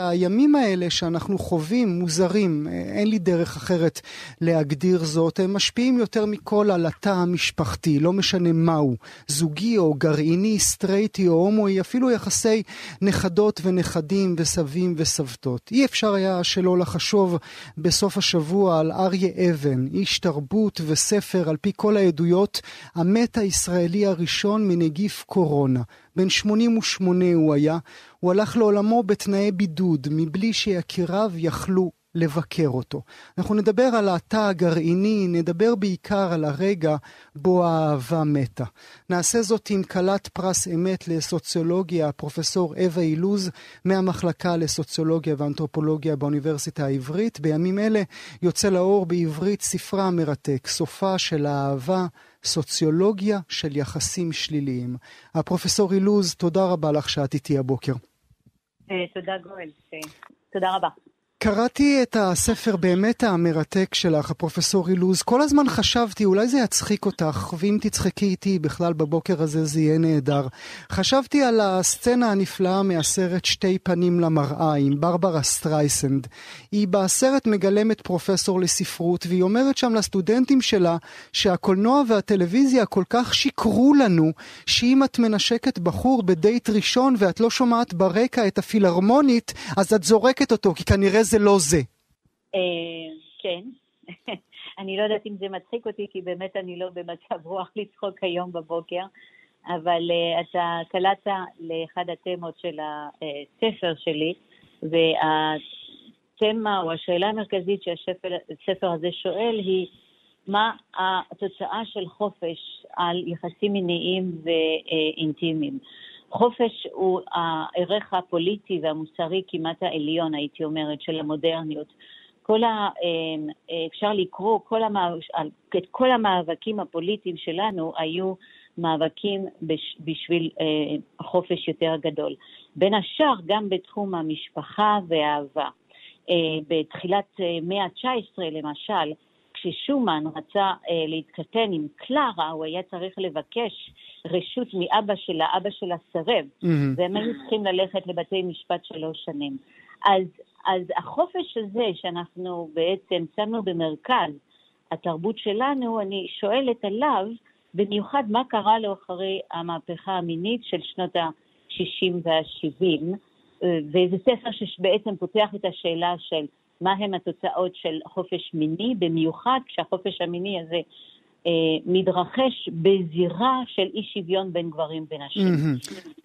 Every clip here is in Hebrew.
הימים האלה שאנחנו חווים מוזרים, אין לי דרך אחרת להגדיר זאת, הם משפיעים יותר מכל על התא המשפחתי, לא משנה מהו, זוגי או גרעיני, סטרייטי או הומואי, אפילו יחסי נכדות ונכדים וסבים וסבתות. אי אפשר היה שלא לחשוב בסוף השבוע על אריה אבן, איש תרבות וספר על פי כל העדויות, המת הישראלי הראשון מנגיף קורונה. בן 88 הוא היה, הוא הלך לעולמו בתנאי בידוד, מבלי שיקיריו יכלו לבקר אותו. אנחנו נדבר על התא הגרעיני, נדבר בעיקר על הרגע בו האהבה מתה. נעשה זאת עם כלת פרס אמת לסוציולוגיה, פרופסור אווה אילוז, מהמחלקה לסוציולוגיה ואנתרופולוגיה באוניברסיטה העברית. בימים אלה יוצא לאור בעברית ספרה המרתק, סופה של האהבה, סוציולוגיה של יחסים שליליים. הפרופסור אילוז, תודה רבה לך שאת איתי הבוקר. אה, תודה גואל, אה, תודה רבה. קראתי את הספר באמת המרתק שלך, הפרופסור אילוז. כל הזמן חשבתי, אולי זה יצחיק אותך, ואם תצחקי איתי בכלל בבוקר הזה זה יהיה נהדר. חשבתי על הסצנה הנפלאה מהסרט שתי פנים למראה עם ברברה סטרייסנד. היא בסרט מגלמת פרופסור לספרות, והיא אומרת שם לסטודנטים שלה שהקולנוע והטלוויזיה כל כך שיקרו לנו, שאם את מנשקת בחור בדייט ראשון ואת לא שומעת ברקע את הפילהרמונית, אז את זורקת אותו, כי כנראה זה לא זה. אה, כן. אני לא יודעת אם זה מצחיק אותי, כי באמת אני לא במצב רוח לצחוק היום בבוקר, אבל uh, אתה קלעת לאחד התמות של הספר שלי, והתמה או השאלה המרכזית שהספר הזה שואל היא, מה התוצאה של חופש על יחסים מיניים ואינטימיים. חופש הוא הערך הפוליטי והמוסרי כמעט העליון, הייתי אומרת, של המודרניות. כל ה, אמ, אפשר לקרוא כל המאב... את כל המאבקים הפוליטיים שלנו היו מאבקים בש... בשביל אה, חופש יותר גדול. בין השאר גם בתחום המשפחה והאהבה. אה, בתחילת אה, מאה ה-19 למשל, כששומן רצה להתחתן עם קלרה, הוא היה צריך לבקש רשות מאבא שלה, אבא שלה סירב, mm-hmm. והם היו צריכים ללכת לבתי משפט שלוש שנים. אז, אז החופש הזה שאנחנו בעצם שמנו במרכז התרבות שלנו, אני שואלת עליו, במיוחד מה קרה לו אחרי המהפכה המינית של שנות ה-60 וה-70, וזה ספר שבעצם פותח את השאלה של מה הם התוצאות של חופש מיני, במיוחד כשהחופש המיני הזה מתרחש בזירה של אי שוויון בין גברים ונשים.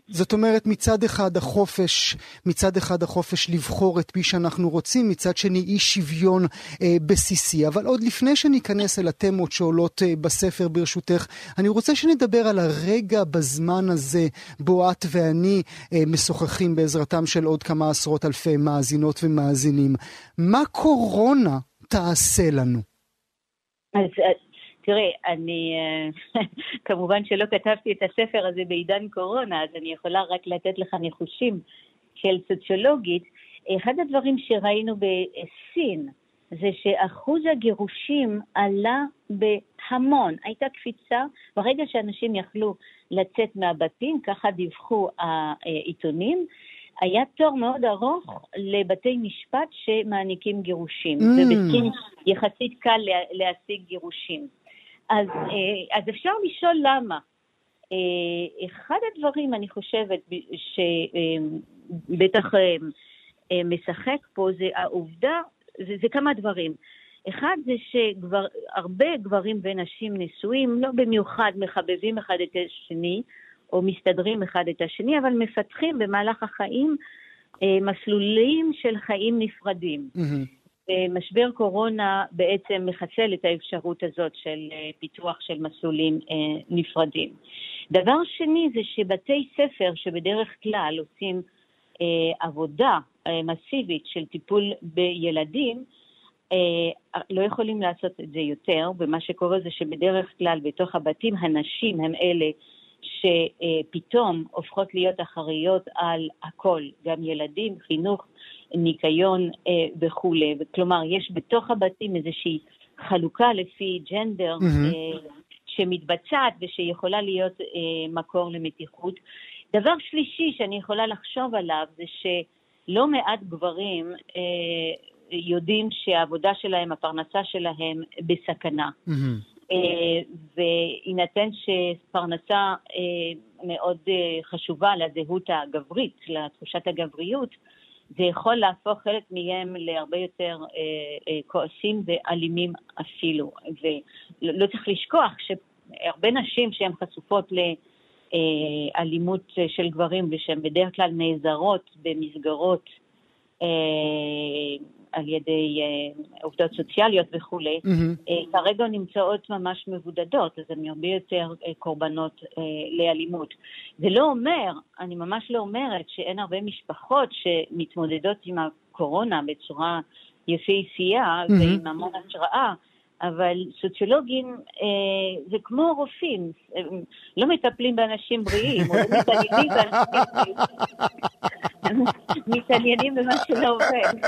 זאת אומרת, מצד אחד החופש, מצד אחד החופש לבחור את מי שאנחנו רוצים, מצד שני אי שוויון אה, בסיסי. אבל עוד לפני שניכנס אל התמות שעולות אה, בספר ברשותך, אני רוצה שנדבר על הרגע בזמן הזה בו את ואני אה, משוחחים בעזרתם של עוד כמה עשרות אלפי מאזינות ומאזינים. מה קורונה תעשה לנו? אז תראה, אני, אה, כמובן שלא כתבתי את הספר הזה בעידן קורונה, אז אני יכולה רק לתת לך ניחושים של סוציולוגית. אחד הדברים שראינו בסין זה שאחוז הגירושים עלה בהמון. הייתה קפיצה, ברגע שאנשים יכלו לצאת מהבתים, ככה דיווחו העיתונים, היה תור מאוד ארוך לבתי משפט שמעניקים גירושים, mm. ובסין יחסית קל להשיג גירושים. אז, אה, אז אפשר לשאול למה. אה, אחד הדברים, אני חושבת, שבטח אה, משחק פה, זה העובדה, זה, זה כמה דברים. אחד זה שהרבה גברים ונשים נשואים לא במיוחד מחבבים אחד את השני, או מסתדרים אחד את השני, אבל מפתחים במהלך החיים אה, מסלולים של חיים נפרדים. Mm-hmm. משבר קורונה בעצם מחסל את האפשרות הזאת של אה, פיתוח של מסלולים אה, נפרדים. דבר שני זה שבתי ספר שבדרך כלל עושים עבודה מסיבית של טיפול בילדים, לא יכולים לעשות את זה יותר, ומה שקורה זה שבדרך כלל בתוך הבתים הנשים הם אלה שפתאום הופכות להיות אחראיות על הכל, גם ילדים, חינוך, ניקיון אה, וכולי. כלומר, יש בתוך הבתים איזושהי חלוקה לפי ג'נדר mm-hmm. שמתבצעת ושיכולה להיות אה, מקור למתיחות. דבר שלישי שאני יכולה לחשוב עליו זה שלא מעט גברים יודעים שהעבודה שלהם, הפרנסה שלהם בסכנה. Mm-hmm. ויינתן שפרנסה מאוד חשובה לזהות הגברית, לתחושת הגבריות, זה יכול להפוך חלק מהם להרבה יותר כועסים ואלימים אפילו. ולא צריך לשכוח שהרבה נשים שהן חשופות לאלימות של גברים ושהן בדרך כלל נעזרות במסגרות על ידי אה, עובדות סוציאליות וכולי, mm-hmm. כרגע נמצאות ממש מבודדות, אז הן הרבה יותר אה, קורבנות לאלימות. זה לא אומר, אני ממש לא אומרת שאין הרבה משפחות שמתמודדות עם הקורונה בצורה יפהפייה mm-hmm. ועם המון השראה. אבל סוציולוגים אה, זה כמו רופאים, הם לא מטפלים באנשים בריאים, או לא מתעניינים באנשים בריאים. מתעניינים במה שלא עובד.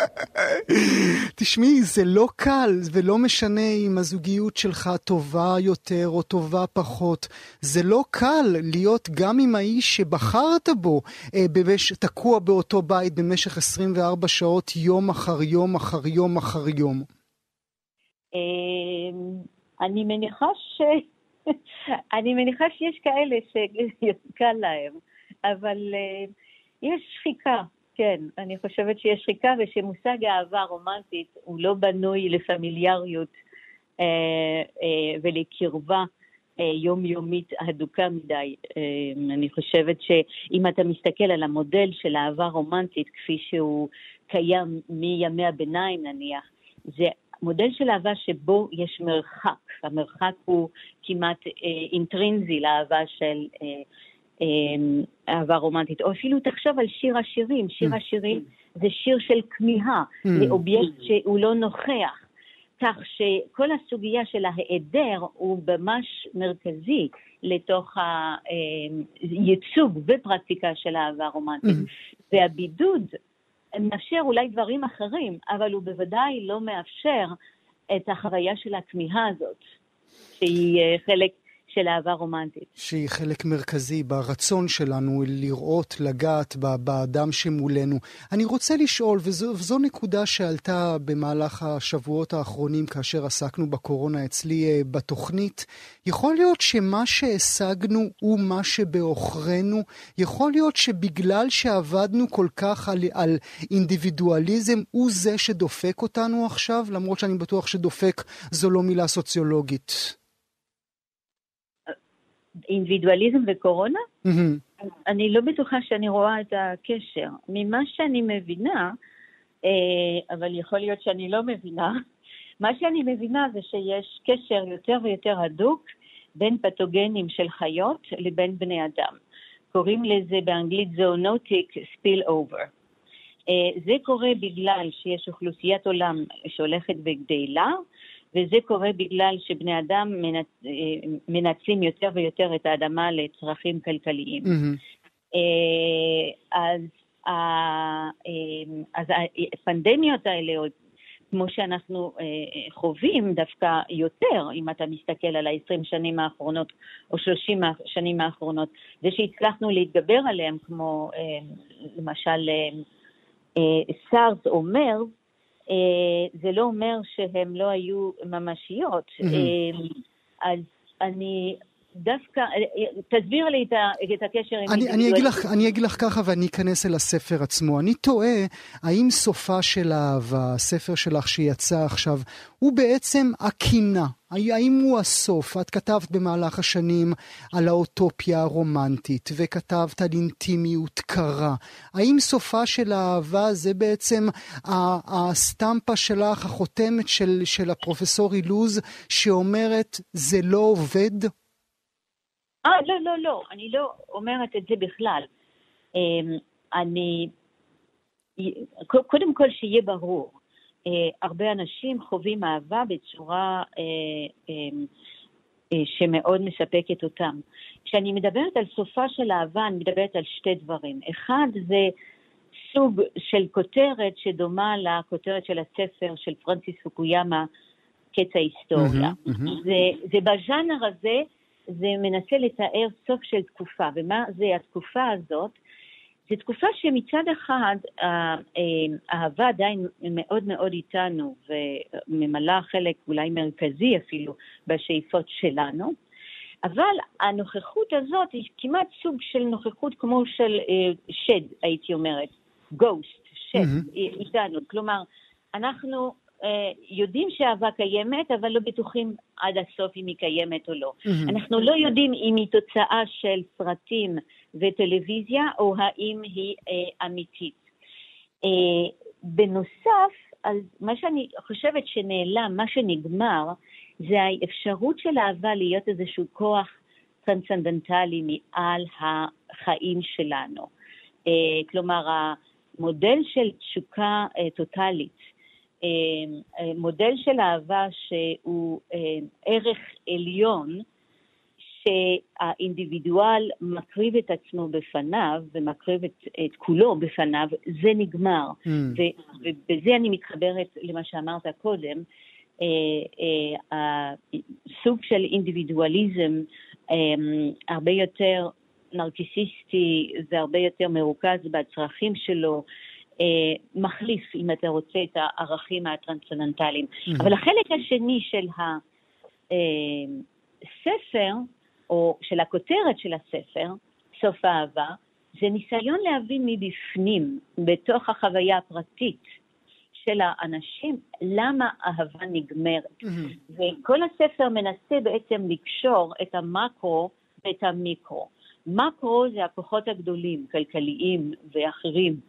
תשמעי, זה לא קל, ולא משנה אם הזוגיות שלך טובה יותר או טובה פחות. זה לא קל להיות גם עם האיש שבחרת בו, אה, במש... תקוע באותו בית במשך 24 שעות, יום אחר יום אחר יום אחר יום. אמ, אני מניחה ש... אני מניחה שיש כאלה שקל להם, אבל uh, יש שחיקה, כן, אני חושבת שיש שחיקה ושמושג אהבה רומנטית הוא לא בנוי לפמיליאריות uh, uh, ולקרבה uh, יומיומית הדוקה מדי. Uh, אני חושבת שאם אתה מסתכל על המודל של אהבה רומנטית כפי שהוא קיים מימי הביניים נניח, זה מודל של אהבה שבו יש מרחק, המרחק הוא כמעט אה, אינטרינזי לאהבה של אה, אה, אהבה רומנטית, או אפילו תחשוב על שיר השירים, שיר mm. השירים זה שיר של כמיהה, mm. זה אובייקט שהוא לא נוכח. כך שכל הסוגיה של ההיעדר הוא ממש מרכזי לתוך הייצוג ופרקטיקה של אהבה רומנטית. Mm. והבידוד מאפשר אולי דברים אחרים, אבל הוא בוודאי לא מאפשר את החוויה של הכמיהה הזאת, שהיא אה, חלק של אהבה רומנטית. שהיא חלק מרכזי ברצון שלנו לראות, לגעת באדם שמולנו. אני רוצה לשאול, וזו, וזו נקודה שעלתה במהלך השבועות האחרונים כאשר עסקנו בקורונה אצלי אה, בתוכנית, יכול להיות שמה שהשגנו הוא מה שבעוכרינו? יכול להיות שבגלל שעבדנו כל כך על, על אינדיבידואליזם, הוא זה שדופק אותנו עכשיו? למרות שאני בטוח שדופק זו לא מילה סוציולוגית. אינדיבידואליזם וקורונה? Mm-hmm. אני לא בטוחה שאני רואה את הקשר. ממה שאני מבינה, אה, אבל יכול להיות שאני לא מבינה, מה שאני מבינה זה שיש קשר יותר ויותר הדוק בין פתוגנים של חיות לבין בני אדם. קוראים לזה באנגלית zoonotic spillover. זה קורה בגלל שיש אוכלוסיית עולם שהולכת וגדלה, וזה קורה בגלל שבני אדם מנצ... אה, מנצלים יותר ויותר את האדמה לצרכים כלכליים. Mm-hmm. אז, אה, אז הפנדמיות האלה, כמו שאנחנו חווים דווקא יותר, אם אתה מסתכל על ה-20 שנים האחרונות או 30 שנים האחרונות, זה שהצלחנו להתגבר עליהם, כמו למשל סארס או מרס, אה, זה לא אומר שהן לא היו ממשיות. Mm-hmm. אז אני דווקא, תסביר לי את הקשר עם אני, אני, אגיד לך, אני אגיד לך ככה ואני אכנס אל הספר עצמו. אני תוהה, האם סופה של אהבה, הספר שלך שיצא עכשיו, הוא בעצם הקינה? האם הוא הסוף? את כתבת במהלך השנים על האוטופיה הרומנטית, וכתבת על אינטימיות קרה. האם סופה של האהבה זה בעצם הסטמפה שלך, החותמת של, של הפרופסור אילוז, שאומרת, זה לא עובד? אה, לא, לא, לא, אני לא אומרת את זה בכלל. אמ, אני, קודם כל שיהיה ברור, אה, הרבה אנשים חווים אהבה בצורה אה, אמ, אה, שמאוד מספקת אותם. כשאני מדברת על סופה של אהבה, אני מדברת על שתי דברים. אחד זה סוג של כותרת שדומה לכותרת של הספר של פרנסיס פוקויאמה, קץ ההיסטוריה. Mm-hmm, mm-hmm. זה, זה בז'אנר הזה זה מנסה לתאר סוף של תקופה, ומה זה התקופה הזאת? זו תקופה שמצד אחד האהבה אה, עדיין מאוד מאוד איתנו וממלאה חלק אולי מרכזי אפילו בשאיפות שלנו, אבל הנוכחות הזאת היא כמעט סוג של נוכחות כמו של אה, שד, הייתי אומרת, גוסט, שד mm-hmm. איתנו. כלומר, אנחנו אה, יודעים שאהבה קיימת, אבל לא בטוחים עד הסוף אם היא קיימת או לא. Mm-hmm. אנחנו לא יודעים אם היא תוצאה של סרטים וטלוויזיה, או האם היא אה, אמיתית. אה, בנוסף, אז מה שאני חושבת שנעלם, מה שנגמר, זה האפשרות של אהבה להיות איזשהו כוח טרנסצנדנטלי מעל החיים שלנו. אה, כלומר, המודל של תשוקה אה, טוטאלית, אה, אה, מודל של אהבה שהוא אה, ערך עליון, שהאינדיבידואל מקריב את עצמו בפניו ומקריב את, את כולו בפניו, זה נגמר. Mm. ו, ובזה אני מתחברת למה שאמרת קודם, סוג של אינדיבידואליזם הרבה יותר נרקיסיסטי והרבה יותר מרוכז בצרכים שלו, אה, מחליף, אם אתה רוצה, את הערכים הטרנסצנדנטליים. Mm-hmm. אבל החלק השני של הספר, אה, או של הכותרת של הספר, סוף האהבה, זה ניסיון להבין מבפנים, בתוך החוויה הפרטית של האנשים, למה אהבה נגמרת. Mm-hmm. וכל הספר מנסה בעצם לקשור את המקרו ואת המיקרו. מקרו זה הכוחות הגדולים, כלכליים ואחרים,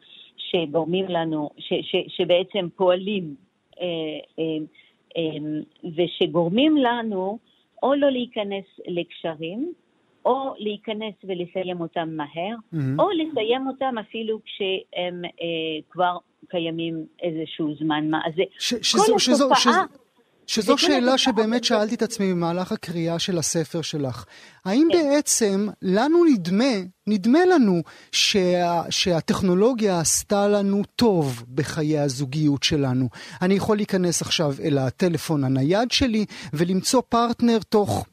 שגורמים לנו, ש, ש, שבעצם פועלים אה, אה, אה, ושגורמים לנו או לא להיכנס לקשרים, או להיכנס ולסיים אותם מהר, mm-hmm. או לסיים אותם אפילו כשהם אה, כבר קיימים איזשהו זמן מה. אז ש, שזו, כל שזו, התופעה... שזו, שזו שאלה שבאמת שאלתי את עצמי במהלך הקריאה של הספר שלך. האם כן. בעצם לנו נדמה נדמה לנו שה, שהטכנולוגיה עשתה לנו טוב בחיי הזוגיות שלנו. אני יכול להיכנס עכשיו אל הטלפון הנייד שלי ולמצוא פרטנר תוך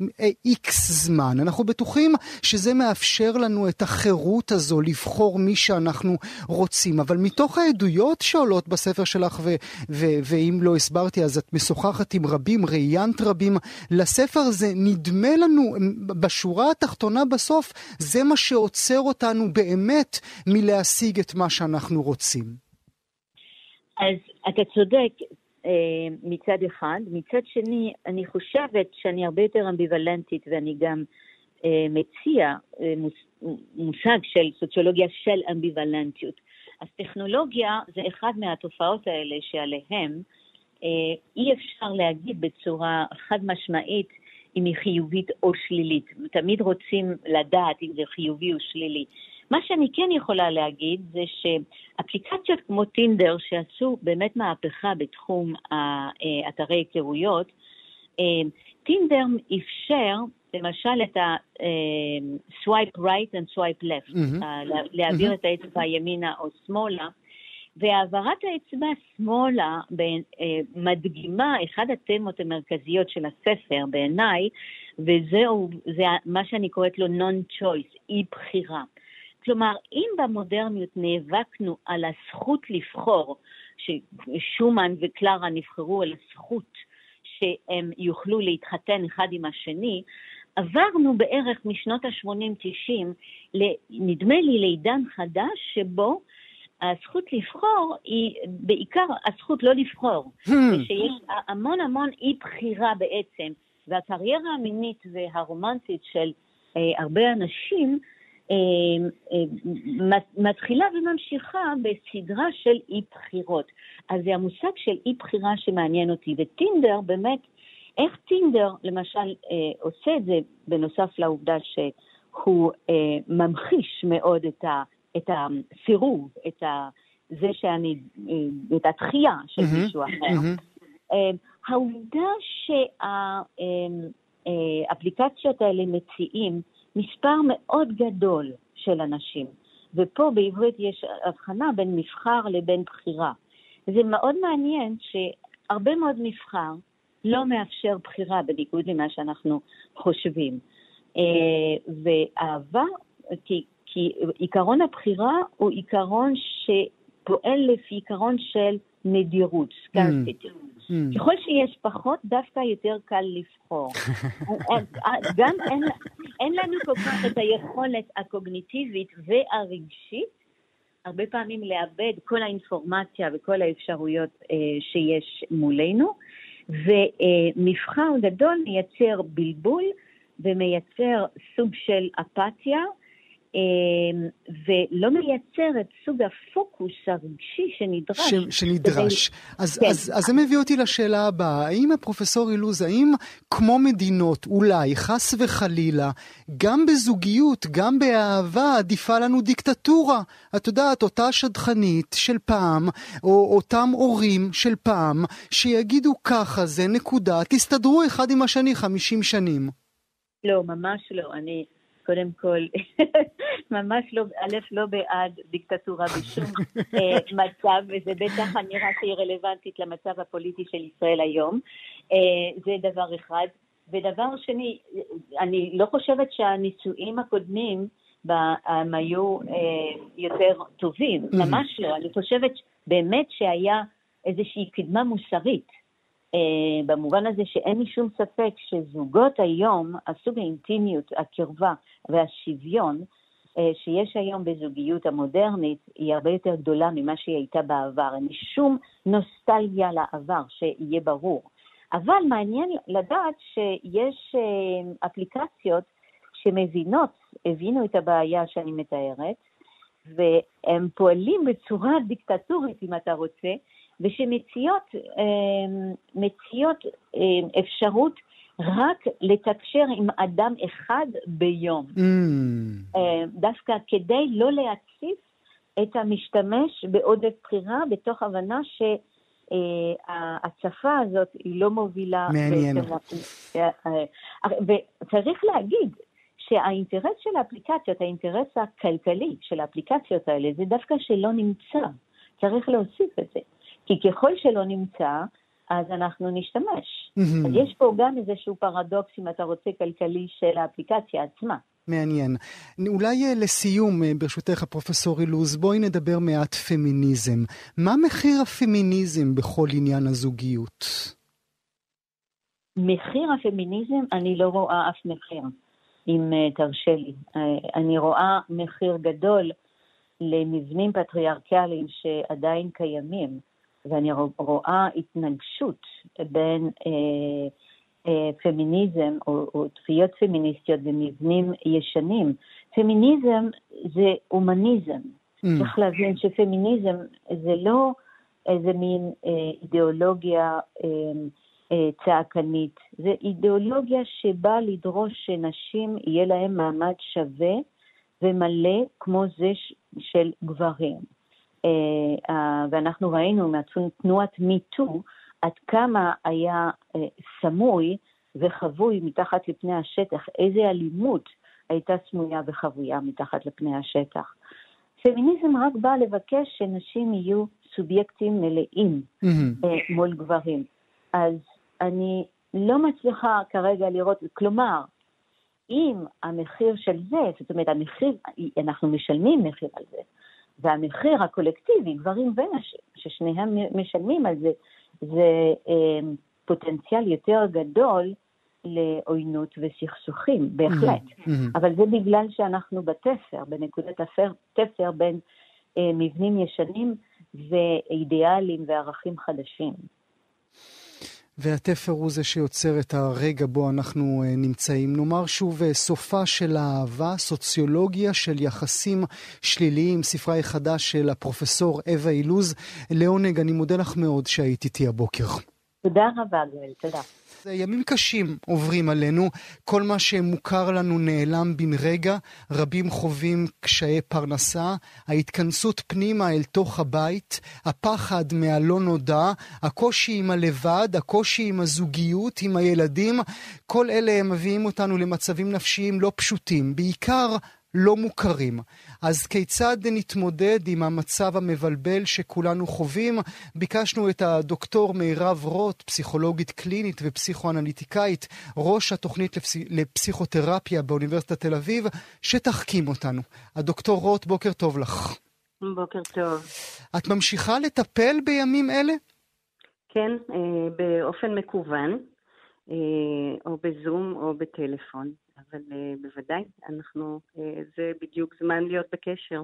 איקס זמן. אנחנו בטוחים שזה מאפשר לנו את החירות הזו לבחור מי שאנחנו רוצים. אבל מתוך העדויות שעולות בספר שלך, ו, ו, ואם לא הסברתי אז את משוחחת עם רבים, ראיינת רבים לספר הזה, נדמה לנו בשורה התחתונה בסוף, זה מה שעוצר עוצר אותנו באמת מלהשיג את מה שאנחנו רוצים. אז אתה צודק אה, מצד אחד. מצד שני, אני חושבת שאני הרבה יותר אמביוולנטית ואני גם אה, מציע אה, מושג של סוציולוגיה של אמביוולנטיות. אז טכנולוגיה זה אחד מהתופעות האלה שעליהן אי אפשר להגיד בצורה חד משמעית אם היא חיובית או שלילית. תמיד רוצים לדעת אם זה חיובי או שלילי. מה שאני כן יכולה להגיד זה שאפליקציות כמו טינדר, שעשו באמת מהפכה בתחום אה, אתרי היכרויות, אה, טינדר אפשר למשל את ה-swipe right and swipe left, mm-hmm. להעביר mm-hmm. את האצבע ימינה או שמאלה, והעברת האצבע שמאלה אה, מדגימה אחד התמות המרכזיות של הספר בעיניי, זה מה שאני קוראת לו non-choice, אי בחירה. כלומר, אם במודרניות נאבקנו על הזכות לבחור, ששומן וקלרה נבחרו על הזכות שהם יוכלו להתחתן אחד עם השני, עברנו בערך משנות ה-80-90, נדמה לי לעידן חדש, שבו הזכות לבחור היא בעיקר הזכות לא לבחור, hmm. ושיש המון המון אי בחירה בעצם, והקריירה המינית והרומנטית של אה, הרבה אנשים אה, אה, מתחילה וממשיכה בסדרה של אי בחירות. אז זה המושג של אי בחירה שמעניין אותי, וטינדר באמת, איך טינדר למשל אה, עושה את זה, בנוסף לעובדה שהוא אה, ממחיש מאוד את ה... את הסירוב, את ה... זה שאני, אה, את התחייה של mm-hmm, מישהו אחר. Mm-hmm. העובדה שהאפליקציות האלה מציעים מספר מאוד גדול של אנשים, ופה בעברית יש הבחנה בין מבחר לבין בחירה. זה מאוד מעניין שהרבה מאוד מבחר לא מאפשר בחירה בניגוד למה שאנחנו חושבים. ואהבה, כי כי עיקרון הבחירה הוא עיקרון שפועל לפי עיקרון של נדירות, סקרסיטי. Mm. Mm. ככל שיש פחות, דווקא יותר קל לבחור. גם אין, אין לנו כל כך את היכולת הקוגניטיבית והרגשית, הרבה פעמים לאבד כל האינפורמציה וכל האפשרויות אה, שיש מולנו, ומבחר גדול מייצר בלבול ומייצר סוג של אפתיה. אמ, ולא מייצר את סוג הפוקוס הרגשי שנדרש. ש, שנדרש. כדי... אז, כן. אז, אז זה מביא אותי לשאלה הבאה, האם הפרופסור אילוז, האם כמו מדינות, אולי, חס וחלילה, גם בזוגיות, גם באהבה, עדיפה לנו דיקטטורה? את יודעת, אותה שדכנית של פעם, או אותם הורים של פעם, שיגידו ככה זה, נקודה, תסתדרו אחד עם השני 50 שנים. לא, ממש לא. אני... קודם כל, ממש לא, א', לא בעד דיקטטורה בשום אה, מצב, וזה בטח נראה שהיא רלוונטית למצב הפוליטי של ישראל היום. אה, זה דבר אחד. ודבר שני, אני לא חושבת שהנישואים הקודמים הם היו אה, יותר טובים, ממש לא. אני חושבת באמת שהיה איזושהי קדמה מוסרית. אה, במובן הזה שאין לי שום ספק שזוגות היום, הסוג האינטימיות, הקרבה והשוויון אה, שיש היום בזוגיות המודרנית היא הרבה יותר גדולה ממה שהיא הייתה בעבר. אין לי שום נוסטלגיה לעבר, שיהיה ברור. אבל מעניין לדעת שיש אה, אפליקציות שמבינות, הבינו את הבעיה שאני מתארת, והם פועלים בצורה דיקטטורית, אם אתה רוצה, ושמציעות אמ, אמ, אפשרות רק לתקשר עם אדם אחד ביום. Mm. אמ, דווקא כדי לא להציף את המשתמש בעודף בחירה, בתוך הבנה שההצפה אה, הזאת היא לא מובילה... מעניין. אה, אה, וצריך להגיד שהאינטרס של האפליקציות, האינטרס הכלכלי של האפליקציות האלה, זה דווקא שלא נמצא. צריך להוסיף את זה. כי ככל שלא נמצא, אז אנחנו נשתמש. Mm-hmm. אז יש פה גם איזשהו פרדוקס, אם אתה רוצה, כלכלי של האפליקציה עצמה. מעניין. אולי אה, לסיום, אה, ברשותך, פרופסור אילוז, בואי נדבר מעט פמיניזם. מה מחיר הפמיניזם בכל עניין הזוגיות? מחיר הפמיניזם, אני לא רואה אף מחיר, אם אה, תרשה לי. אני רואה מחיר גדול למבנים פטריארכליים שעדיין קיימים. ואני רואה התנגשות בין אה, אה, פמיניזם או, או תביעות פמיניסטיות במבנים ישנים. פמיניזם זה הומניזם. Mm. צריך להבין שפמיניזם זה לא איזה מין אה, אידיאולוגיה אה, אה, צעקנית, זה אידיאולוגיה שבאה לדרוש שנשים יהיה להן מעמד שווה ומלא כמו זה של גברים. אה, ואנחנו ראינו מתנועת מיטו עד כמה היה אה, סמוי וחבוי מתחת לפני השטח, איזה אלימות הייתה סמויה וחבויה מתחת לפני השטח. פמיניזם רק בא לבקש שנשים יהיו סובייקטים מלאים mm-hmm. מול גברים. אז אני לא מצליחה כרגע לראות, כלומר, אם המחיר של זה, זאת אומרת, המחיר, אנחנו משלמים מחיר על זה, והמחיר הקולקטיבי, גברים ונשים, ששניהם משלמים על זה, זה אה, פוטנציאל יותר גדול לעוינות וסכסוכים, בהחלט. Mm-hmm. אבל זה בגלל שאנחנו בתפר, בנקודת התפר בין אה, מבנים ישנים ואידיאלים וערכים חדשים. והתפר הוא זה שיוצר את הרגע בו אנחנו אה, נמצאים. נאמר שוב, אה, סופה של האהבה, סוציולוגיה של יחסים שליליים, ספרה חדש של הפרופסור אווה אילוז. לעונג, אני מודה לך מאוד שהיית איתי הבוקר. תודה רבה, גואל, תודה. ימים קשים עוברים עלינו, כל מה שמוכר לנו נעלם בן רגע, רבים חווים קשיי פרנסה, ההתכנסות פנימה אל תוך הבית, הפחד מהלא נודע, הקושי עם הלבד, הקושי עם הזוגיות, עם הילדים, כל אלה מביאים אותנו למצבים נפשיים לא פשוטים, בעיקר לא מוכרים. אז כיצד נתמודד עם המצב המבלבל שכולנו חווים? ביקשנו את הדוקטור מירב רוט, פסיכולוגית קלינית ופסיכואנליטיקאית, ראש התוכנית לפס... לפסיכותרפיה באוניברסיטת תל אביב, שתחכים אותנו. הדוקטור רוט, בוקר טוב לך. בוקר טוב. את ממשיכה לטפל בימים אלה? כן, אה, באופן מקוון, או בזום או בטלפון. אבל uh, בוודאי, אנחנו, uh, זה בדיוק זמן להיות בקשר.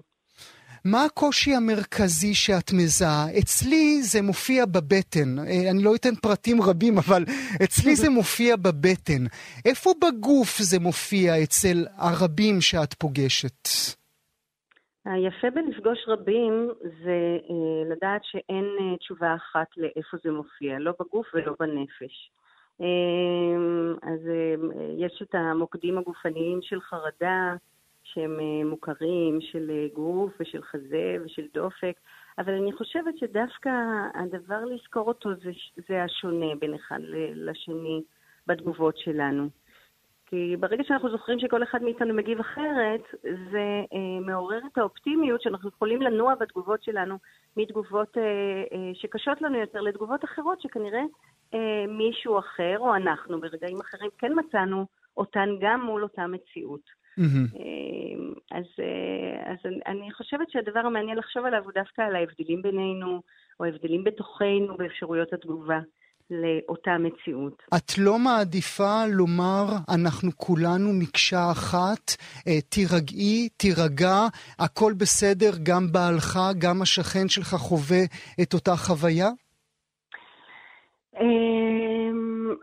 מה הקושי המרכזי שאת מזהה? אצלי זה מופיע בבטן. אה, אני לא אתן פרטים רבים, אבל אצלי זה מופיע בבטן. איפה בגוף זה מופיע אצל הרבים שאת פוגשת? היפה בלפגוש רבים זה אה, לדעת שאין אה, תשובה אחת לאיפה זה מופיע, לא בגוף ולא בנפש. אמ, אז אמ, יש את המוקדים הגופניים של חרדה, שהם אה, מוכרים, של אה, גוף ושל חזה ושל דופק, אבל אני חושבת שדווקא הדבר לזכור אותו זה, זה השונה בין אחד לשני בתגובות שלנו. כי ברגע שאנחנו זוכרים שכל אחד מאיתנו מגיב אחרת, זה אה, מעורר את האופטימיות שאנחנו יכולים לנוע בתגובות שלנו מתגובות אה, אה, שקשות לנו יותר לתגובות אחרות שכנראה אה, מישהו אחר, או אנחנו ברגעים אחרים, כן מצאנו אותן גם מול אותה מציאות. Mm-hmm. אז, אה, אז אני חושבת שהדבר המעניין לחשוב עליו הוא דווקא על ההבדלים בינינו, או ההבדלים בתוכנו באפשרויות התגובה. לאותה מציאות. את לא מעדיפה לומר, אנחנו כולנו מקשה אחת, אה, תירגעי, תירגע, הכל בסדר, גם בעלך, גם השכן שלך חווה את אותה חוויה? אמ,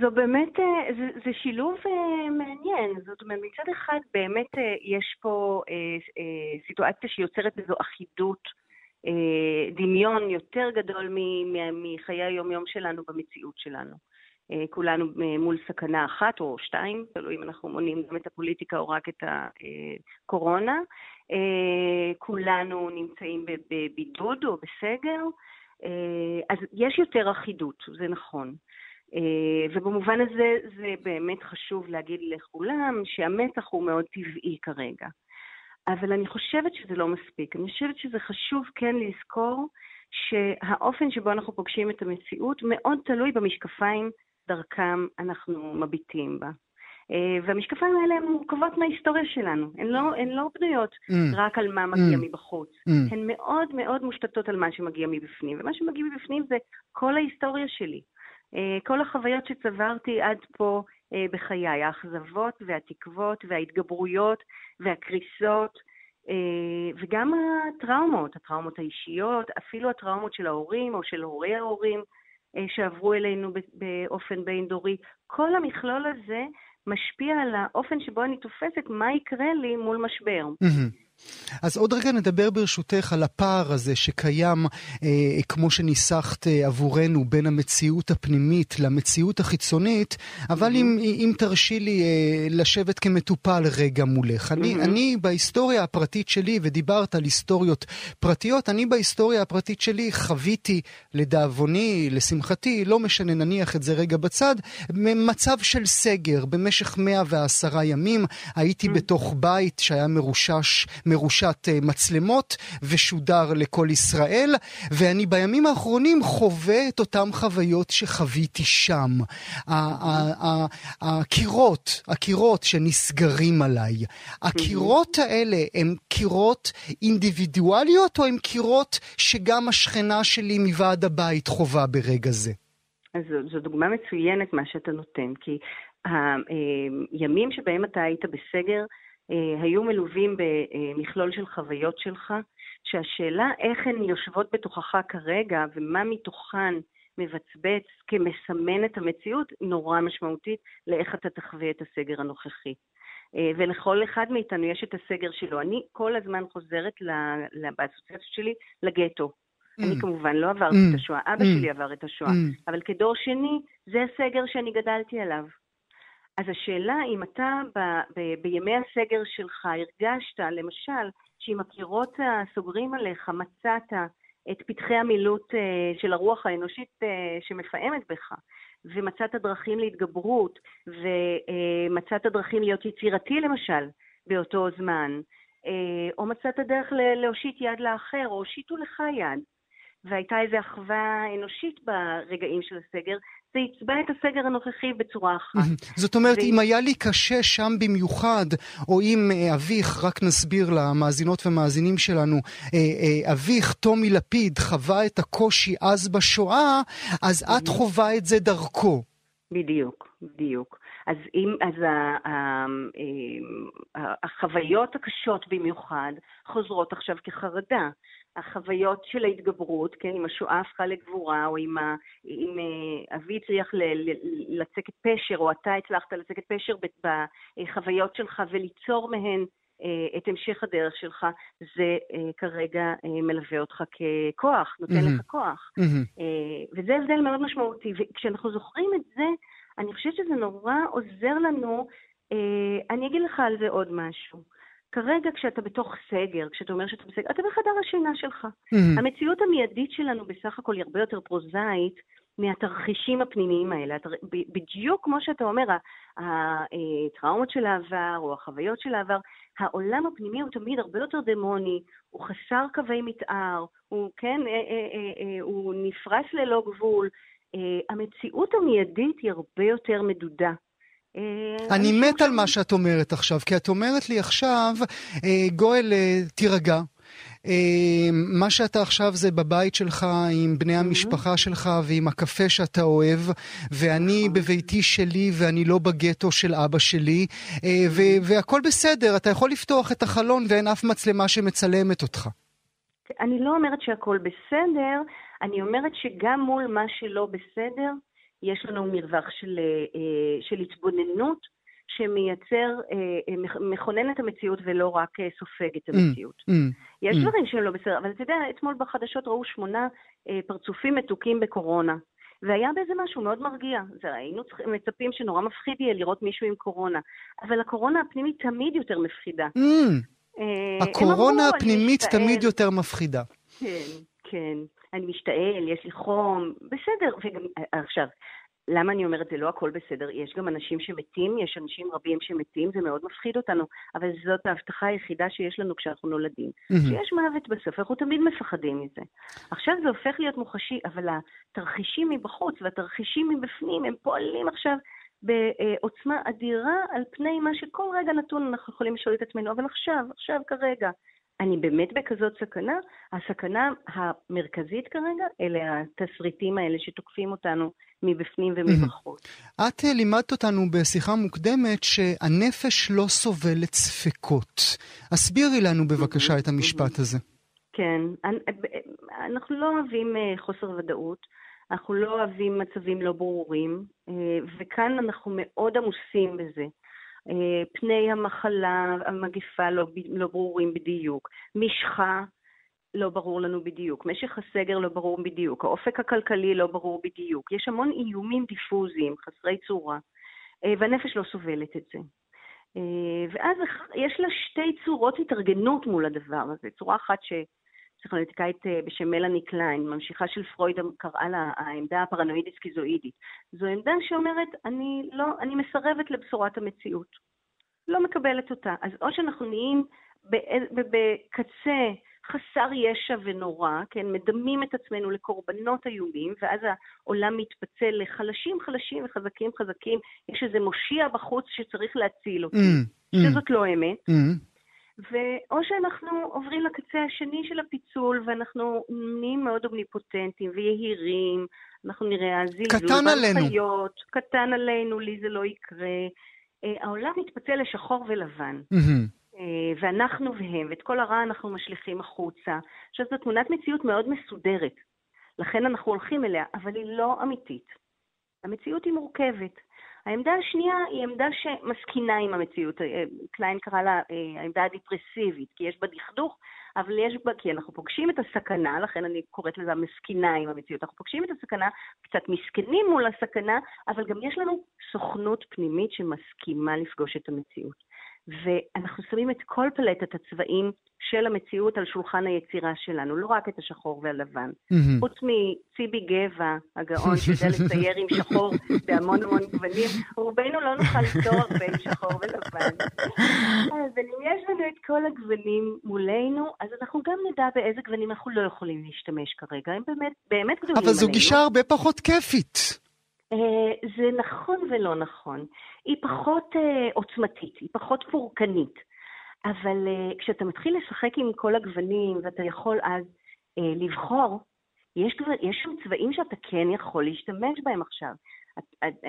זו באמת, אה, זה, זה שילוב אה, מעניין. זאת אומרת, מצד אחד באמת אה, יש פה סיטואציה שיוצרת איזו אחידות, דמיון יותר גדול מחיי היומיום שלנו במציאות שלנו. כולנו מול סכנה אחת או שתיים, תלוי אם אנחנו מונים גם את הפוליטיקה או רק את הקורונה. כולנו נמצאים בבידוד או בסגר. אה, אז יש יותר אחידות, זה נכון. אה, ובמובן הזה זה באמת חשוב להגיד לכולם שהמתח הוא מאוד טבעי כרגע. אבל אני חושבת שזה לא מספיק. אני חושבת שזה חשוב כן לזכור שהאופן שבו אנחנו פוגשים את המציאות מאוד תלוי במשקפיים דרכם אנחנו מביטים בה. אה, והמשקפיים האלה הן מורכבות מההיסטוריה שלנו. הן לא, הן לא בנויות mm. רק על מה מגיע mm. מבחוץ. Mm. הן מאוד מאוד מושתתות על מה שמגיע מבפנים. ומה שמגיע מבפנים זה כל ההיסטוריה שלי. אה, כל החוויות שצברתי עד פה אה, בחיי, האכזבות והתקוות וההתגברויות והקריסות. וגם הטראומות, הטראומות האישיות, אפילו הטראומות של ההורים או של הורי ההורים שעברו אלינו באופן בין-דורי. כל המכלול הזה משפיע על האופן שבו אני תופסת מה יקרה לי מול משבר. Mm-hmm. אז עוד רגע נדבר ברשותך על הפער הזה שקיים, אה, כמו שניסחת אה, עבורנו, בין המציאות הפנימית למציאות החיצונית, אבל mm-hmm. אם, אם תרשי לי אה, לשבת כמטופל רגע מולך. Mm-hmm. אני, אני בהיסטוריה הפרטית שלי, ודיברת על היסטוריות פרטיות, אני בהיסטוריה הפרטית שלי חוויתי, לדאבוני, לשמחתי, לא משנה, נניח את זה רגע בצד, מצב של סגר במשך 110 ימים. הייתי mm-hmm. בתוך בית שהיה מרושש. מרושת אה, מצלמות ושודר לכל ישראל, ואני בימים האחרונים חווה את אותן חוויות שחוויתי שם. הקירות, הקירות שנסגרים עליי, הקירות האלה הם קירות אינדיבידואליות או הם קירות שגם השכנה שלי מוועד הבית חווה ברגע זה? אז זו, זו דוגמה מצוינת מה שאתה נותן, כי הימים שבהם אתה היית בסגר אה, היו מלווים במכלול של חוויות שלך, שהשאלה איך הן יושבות בתוכך כרגע ומה מתוכן מבצבץ כמסמן את המציאות, נורא משמעותית לאיך אתה תחווה את הסגר הנוכחי. אה, ולכל אחד מאיתנו יש את הסגר שלו. אני כל הזמן חוזרת באסוציאציות שלי לגטו. Mm. אני כמובן לא עברתי mm. את השואה, אבא mm. שלי עבר את השואה, mm. אבל כדור שני, זה הסגר שאני גדלתי עליו. אז השאלה אם אתה ב, ב, בימי הסגר שלך הרגשת, למשל, שעם הקירות הסוגרים עליך מצאת את פתחי המילוט אה, של הרוח האנושית אה, שמפעמת בך, ומצאת דרכים להתגברות, ומצאת דרכים להיות יצירתי למשל באותו זמן, אה, או מצאת דרך להושיט יד לאחר, או הושיטו לך יד. והייתה איזו אחווה אנושית ברגעים של הסגר, זה יצבע את הסגר הנוכחי בצורה אחת. זאת אומרת, ו... אם היה לי קשה שם במיוחד, או אם אה, אביך, רק נסביר למאזינות ומאזינים שלנו, אה, אה, אביך, טומי לפיד, חווה את הקושי אז בשואה, אז את חווה את זה דרכו. בדיוק, בדיוק. אז, אם, אז ה, ה, ה, החוויות הקשות במיוחד חוזרות עכשיו כחרדה. החוויות של ההתגברות, כן, אם השואה הפכה לגבורה, או אם, ה, אם אה, אבי הצליח לצקת פשר, או אתה הצלחת לצקת פשר בחוויות שלך וליצור מהן אה, את המשך הדרך שלך, זה אה, כרגע מלווה אותך ככוח, נותן mm-hmm. לך כוח. Mm-hmm. וזה הבדל מאוד משמעותי. וכשאנחנו זוכרים את זה, אני חושבת שזה נורא עוזר לנו, אני אגיד לך על זה עוד משהו. כרגע כשאתה בתוך סגר, כשאתה אומר שאתה בסגר, אתה בחדר השינה שלך. Mm-hmm. המציאות המיידית שלנו בסך הכל היא הרבה יותר פרוזאית מהתרחישים הפנימיים האלה. בדיוק כמו שאתה אומר, הטראומות של העבר או החוויות של העבר, העולם הפנימי הוא תמיד הרבה יותר דמוני, הוא חסר קווי מתאר, הוא, כן, אה, אה, אה, הוא נפרס ללא גבול. המציאות המיידית היא הרבה יותר מדודה. אה, אני מת על מה שאת אומרת עכשיו, כי את אומרת לי עכשיו, אה, גואל, אה, תירגע. מה שאתה עכשיו זה בבית שלך עם בני המשפחה שלך ועם הקפה שאתה אוהב, ואני נכון. בביתי שלי ואני לא בגטו של אבא שלי, והכל בסדר, אתה יכול לפתוח את החלון ואין אף מצלמה שמצלמת אותך. אני לא אומרת שהכל בסדר, אני אומרת שגם מול מה שלא בסדר, יש לנו מרווח של, אה, של התבוננות שמייצר, אה, מכונן את המציאות ולא רק אה, סופג את mm, המציאות. Mm, mm, יש mm. דברים שהם לא בסדר, אבל אתה יודע, אתמול בחדשות ראו שמונה פרצופים מתוקים בקורונה. והיה בזה משהו מאוד מרגיע. זה, היינו מצפים שנורא מפחיד יהיה לראות מישהו עם קורונה, אבל הקורונה הפנימית תמיד יותר מפחידה. Mm. הקורונה הפנימית תמיד יותר מפחידה. כן, כן. אני משתעל, יש לי חום, בסדר. וגם, עכשיו, למה אני אומרת זה לא הכל בסדר? יש גם אנשים שמתים, יש אנשים רבים שמתים, זה מאוד מפחיד אותנו, אבל זאת ההבטחה היחידה שיש לנו כשאנחנו נולדים. Mm-hmm. שיש מוות בסוף, אנחנו תמיד מפחדים מזה. עכשיו זה הופך להיות מוחשי, אבל התרחישים מבחוץ והתרחישים מבפנים, הם פועלים עכשיו בעוצמה אדירה על פני מה שכל רגע נתון אנחנו יכולים לשאול את עצמנו, אבל עכשיו, עכשיו כרגע, אני באמת בכזאת סכנה? הסכנה המרכזית כרגע אלה התסריטים האלה שתוקפים אותנו מבפנים ומבחוץ. את אה, לימדת אותנו בשיחה מוקדמת שהנפש לא סובלת ספקות. הסבירי לנו בבקשה את המשפט הזה. כן, אנחנו לא אוהבים אה, חוסר ודאות, אנחנו לא אוהבים מצבים לא ברורים, אה, וכאן אנחנו מאוד עמוסים בזה. פני המחלה, המגפה לא, לא ברורים בדיוק, משחה לא ברור לנו בדיוק, משך הסגר לא ברור בדיוק, האופק הכלכלי לא ברור בדיוק, יש המון איומים דיפוזיים, חסרי צורה, אה, והנפש לא סובלת את זה. אה, ואז יש לה שתי צורות התארגנות מול הדבר הזה. צורה אחת שפסיכולוגית אה, בשם מלאני קליין, ממשיכה של פרויד, קראה לה העמדה הפרנואידית סקיזואידית. זו עמדה שאומרת, אני, לא, אני מסרבת לבשורת המציאות. לא מקבלת אותה. אז או שאנחנו נהיים בקצה חסר ישע ונורא, כן, מדמים את עצמנו לקורבנות איומים, ואז העולם מתפצל לחלשים חלשים וחזקים חזקים, יש איזה מושיע בחוץ שצריך להציל אותי, mm, mm. שזאת לא אמת. Mm. ואו שאנחנו עוברים לקצה השני של הפיצול, ואנחנו נהיים מאוד אומניפוטנטים ויהירים, אנחנו נראה הזלזול קטן עלינו. קטן עלינו, לי זה לא יקרה. אה, העולם מתפצל לשחור ולבן. אה, ואנחנו והם, ואת כל הרע אנחנו משליכים החוצה. עכשיו, זו תמונת מציאות מאוד מסודרת, לכן אנחנו הולכים אליה, אבל היא לא אמיתית. המציאות היא מורכבת. העמדה השנייה היא עמדה שמסכינה עם המציאות. אה, קליין קרא לה אה, העמדה הדיפרסיבית, כי יש בה דכדוך, אבל יש בה, כי אנחנו פוגשים את הסכנה, לכן אני קוראת לזה מסכינה עם המציאות. אנחנו פוגשים את הסכנה, קצת מסכנים מול הסכנה, אבל גם יש לנו סוכנות פנימית שמסכימה לפגוש את המציאות. ואנחנו שמים את כל פלטת הצבעים של המציאות על שולחן היצירה שלנו, לא רק את השחור והלבן. Mm-hmm. חוץ מציבי גבע, הגאון, שיודע לצייר עם שחור בהמון המון גוונים, רובנו לא נוכל הרבה עם שחור ולבן. אז אם יש לנו את כל הגוונים מולנו, אז אנחנו גם נדע באיזה גוונים אנחנו לא יכולים להשתמש כרגע. הם באמת, באמת גדולים. אבל זו גישה הרבה פחות כיפית. אה, זה נכון ולא נכון. היא פחות אה, עוצמתית, היא פחות פורקנית. אבל uh, כשאתה מתחיל לשחק עם כל הגוונים, ואתה יכול אז לבחור, יש, יש שם צבעים שאתה כן יכול להשתמש בהם עכשיו.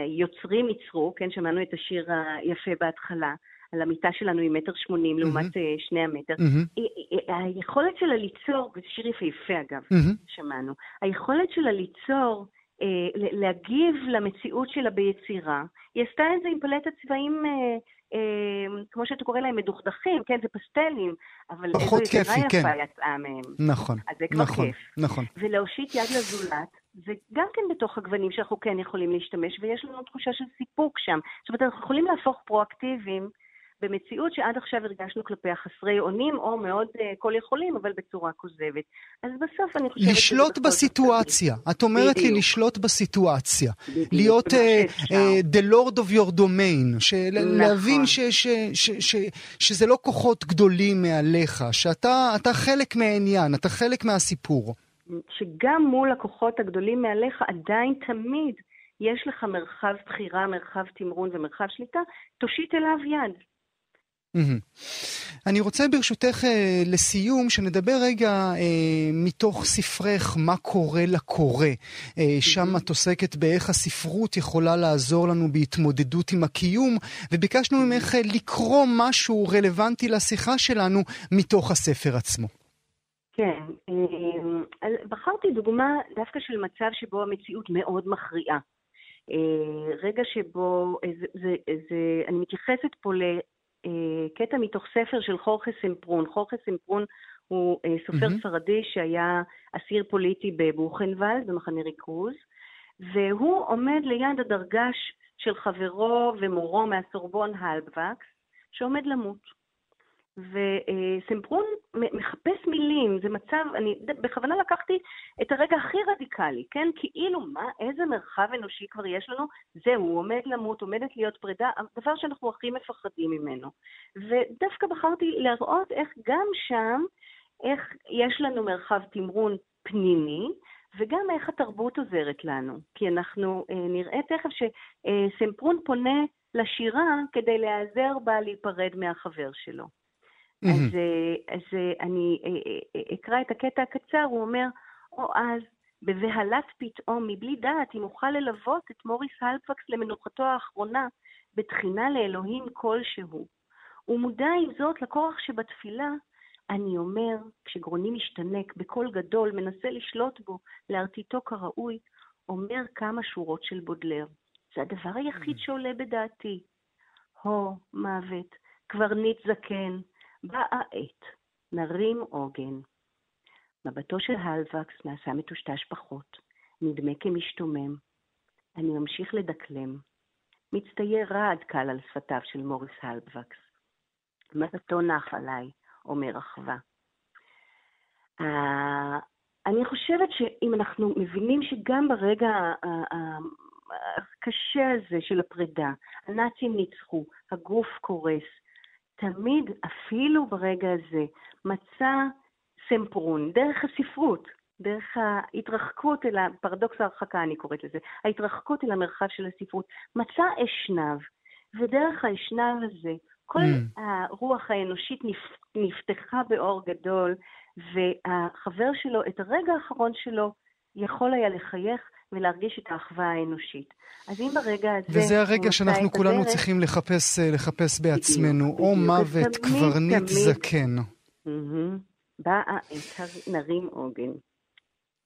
יוצרים ייצרו, כן, שמענו את השיר היפה בהתחלה, על המיטה שלנו היא מטר שמונים לעומת mm-hmm. שני המטר. Mm-hmm. היכולת שלה ליצור, זה שיר יפהפה אגב, mm-hmm. שמענו, היכולת שלה ליצור אה, להגיב למציאות שלה ביצירה. היא עשתה את זה עם פלטת צבעים, אה, אה, כמו שאתה קורא להם, מדוכדכים, כן, זה פסטלים, אבל איזו יצירה יפה כן. יצאה מהם. נכון, אז זה כבר נכון, כיף. נכון. ולהושיט יד לזולת, זה גם כן בתוך הגוונים שאנחנו כן יכולים להשתמש, ויש לנו תחושה של סיפוק שם. זאת אומרת, אנחנו יכולים להפוך פרואקטיביים. במציאות שעד עכשיו הרגשנו כלפיה חסרי אונים, או מאוד uh, כל יכולים, אבל בצורה כוזבת. אז בסוף אני חושבת... לשלוט בסיטואציה. את אומרת בדיוק. לי לשלוט בסיטואציה. בדיוק. להיות uh, uh, the lord of your domain. של... נכון. להבין ש, ש, ש, ש, שזה לא כוחות גדולים מעליך, שאתה חלק מהעניין, אתה חלק מהסיפור. שגם מול הכוחות הגדולים מעליך עדיין תמיד יש לך מרחב בחירה, מרחב תמרון ומרחב שליטה, תושיט אליו יד. אני רוצה ברשותך אה, לסיום, שנדבר רגע אה, מתוך ספרך מה קורה לקורא. אה, שם את עוסקת באיך הספרות יכולה לעזור לנו בהתמודדות עם הקיום, וביקשנו ממך לקרוא משהו רלוונטי לשיחה שלנו מתוך הספר עצמו. כן, בחרתי דוגמה דווקא של מצב שבו המציאות מאוד מכריעה. רגע שבו, זה, זה, זה, אני מתייחסת פה קטע מתוך ספר של חורכה סמפרון. חורכה סמפרון הוא אה, סופר mm-hmm. ספרדי שהיה אסיר פוליטי בבוכנוולד, במחנה ריכוז, והוא עומד ליד הדרגש של חברו ומורו מהסורבון הלבווקס, שעומד למות. וסמפרון מחפש מילים, זה מצב, אני בכוונה לקחתי את הרגע הכי רדיקלי, כן? כאילו, מה, איזה מרחב אנושי כבר יש לנו? זהו, הוא עומד למות, עומדת להיות פרידה, הדבר שאנחנו הכי מפחדים ממנו. ודווקא בחרתי להראות איך גם שם, איך יש לנו מרחב תמרון פנימי, וגם איך התרבות עוזרת לנו. כי אנחנו אה, נראה תכף שסמפרון פונה לשירה כדי להיעזר בה להיפרד מהחבר שלו. אז, אז אני אה, אה, אה, אקרא את הקטע הקצר, הוא אומר, או אז, בבהלת פתאום, מבלי דעת, אם אוכל ללוות את מוריס הלפקס למנוחתו האחרונה, בתחינה לאלוהים כלשהו. ומודע עם זאת לכוח שבתפילה, אני אומר, כשגרוני משתנק בקול גדול, מנסה לשלוט בו, להרטיטו כראוי, אומר כמה שורות של בודלר. זה הדבר היחיד שעולה בדעתי. הו, מוות, קברניט זקן, באה עת, נרים עוגן. מבטו של הלווקס נעשה מטושטש פחות, נדמה כמשתומם. אני ממשיך לדקלם. מצטייר רעד קל על שפתיו של מוריס הלווקס. מבטו נח עליי, אומר אחווה. Uh, אני חושבת שאם אנחנו מבינים שגם ברגע הקשה הזה של הפרידה, הנאצים ניצחו, הגוף קורס, תמיד, אפילו ברגע הזה, מצא סמפרון, דרך הספרות, דרך ההתרחקות אל, הפרדוקס ההרחקה אני קוראת לזה, ההתרחקות אל המרחב של הספרות, מצא אשנב, ודרך האשנב הזה כל mm. הרוח האנושית נפתחה באור גדול, והחבר שלו, את הרגע האחרון שלו, יכול היה לחייך ולהרגיש את האחווה האנושית. אז אם ברגע הזה... וזה הרגע שאנחנו כולנו הדרך, צריכים לחפש, אה, לחפש בעצמנו, בדיוק, או מוות, קברניט זקן. באה עת נרים עוגן.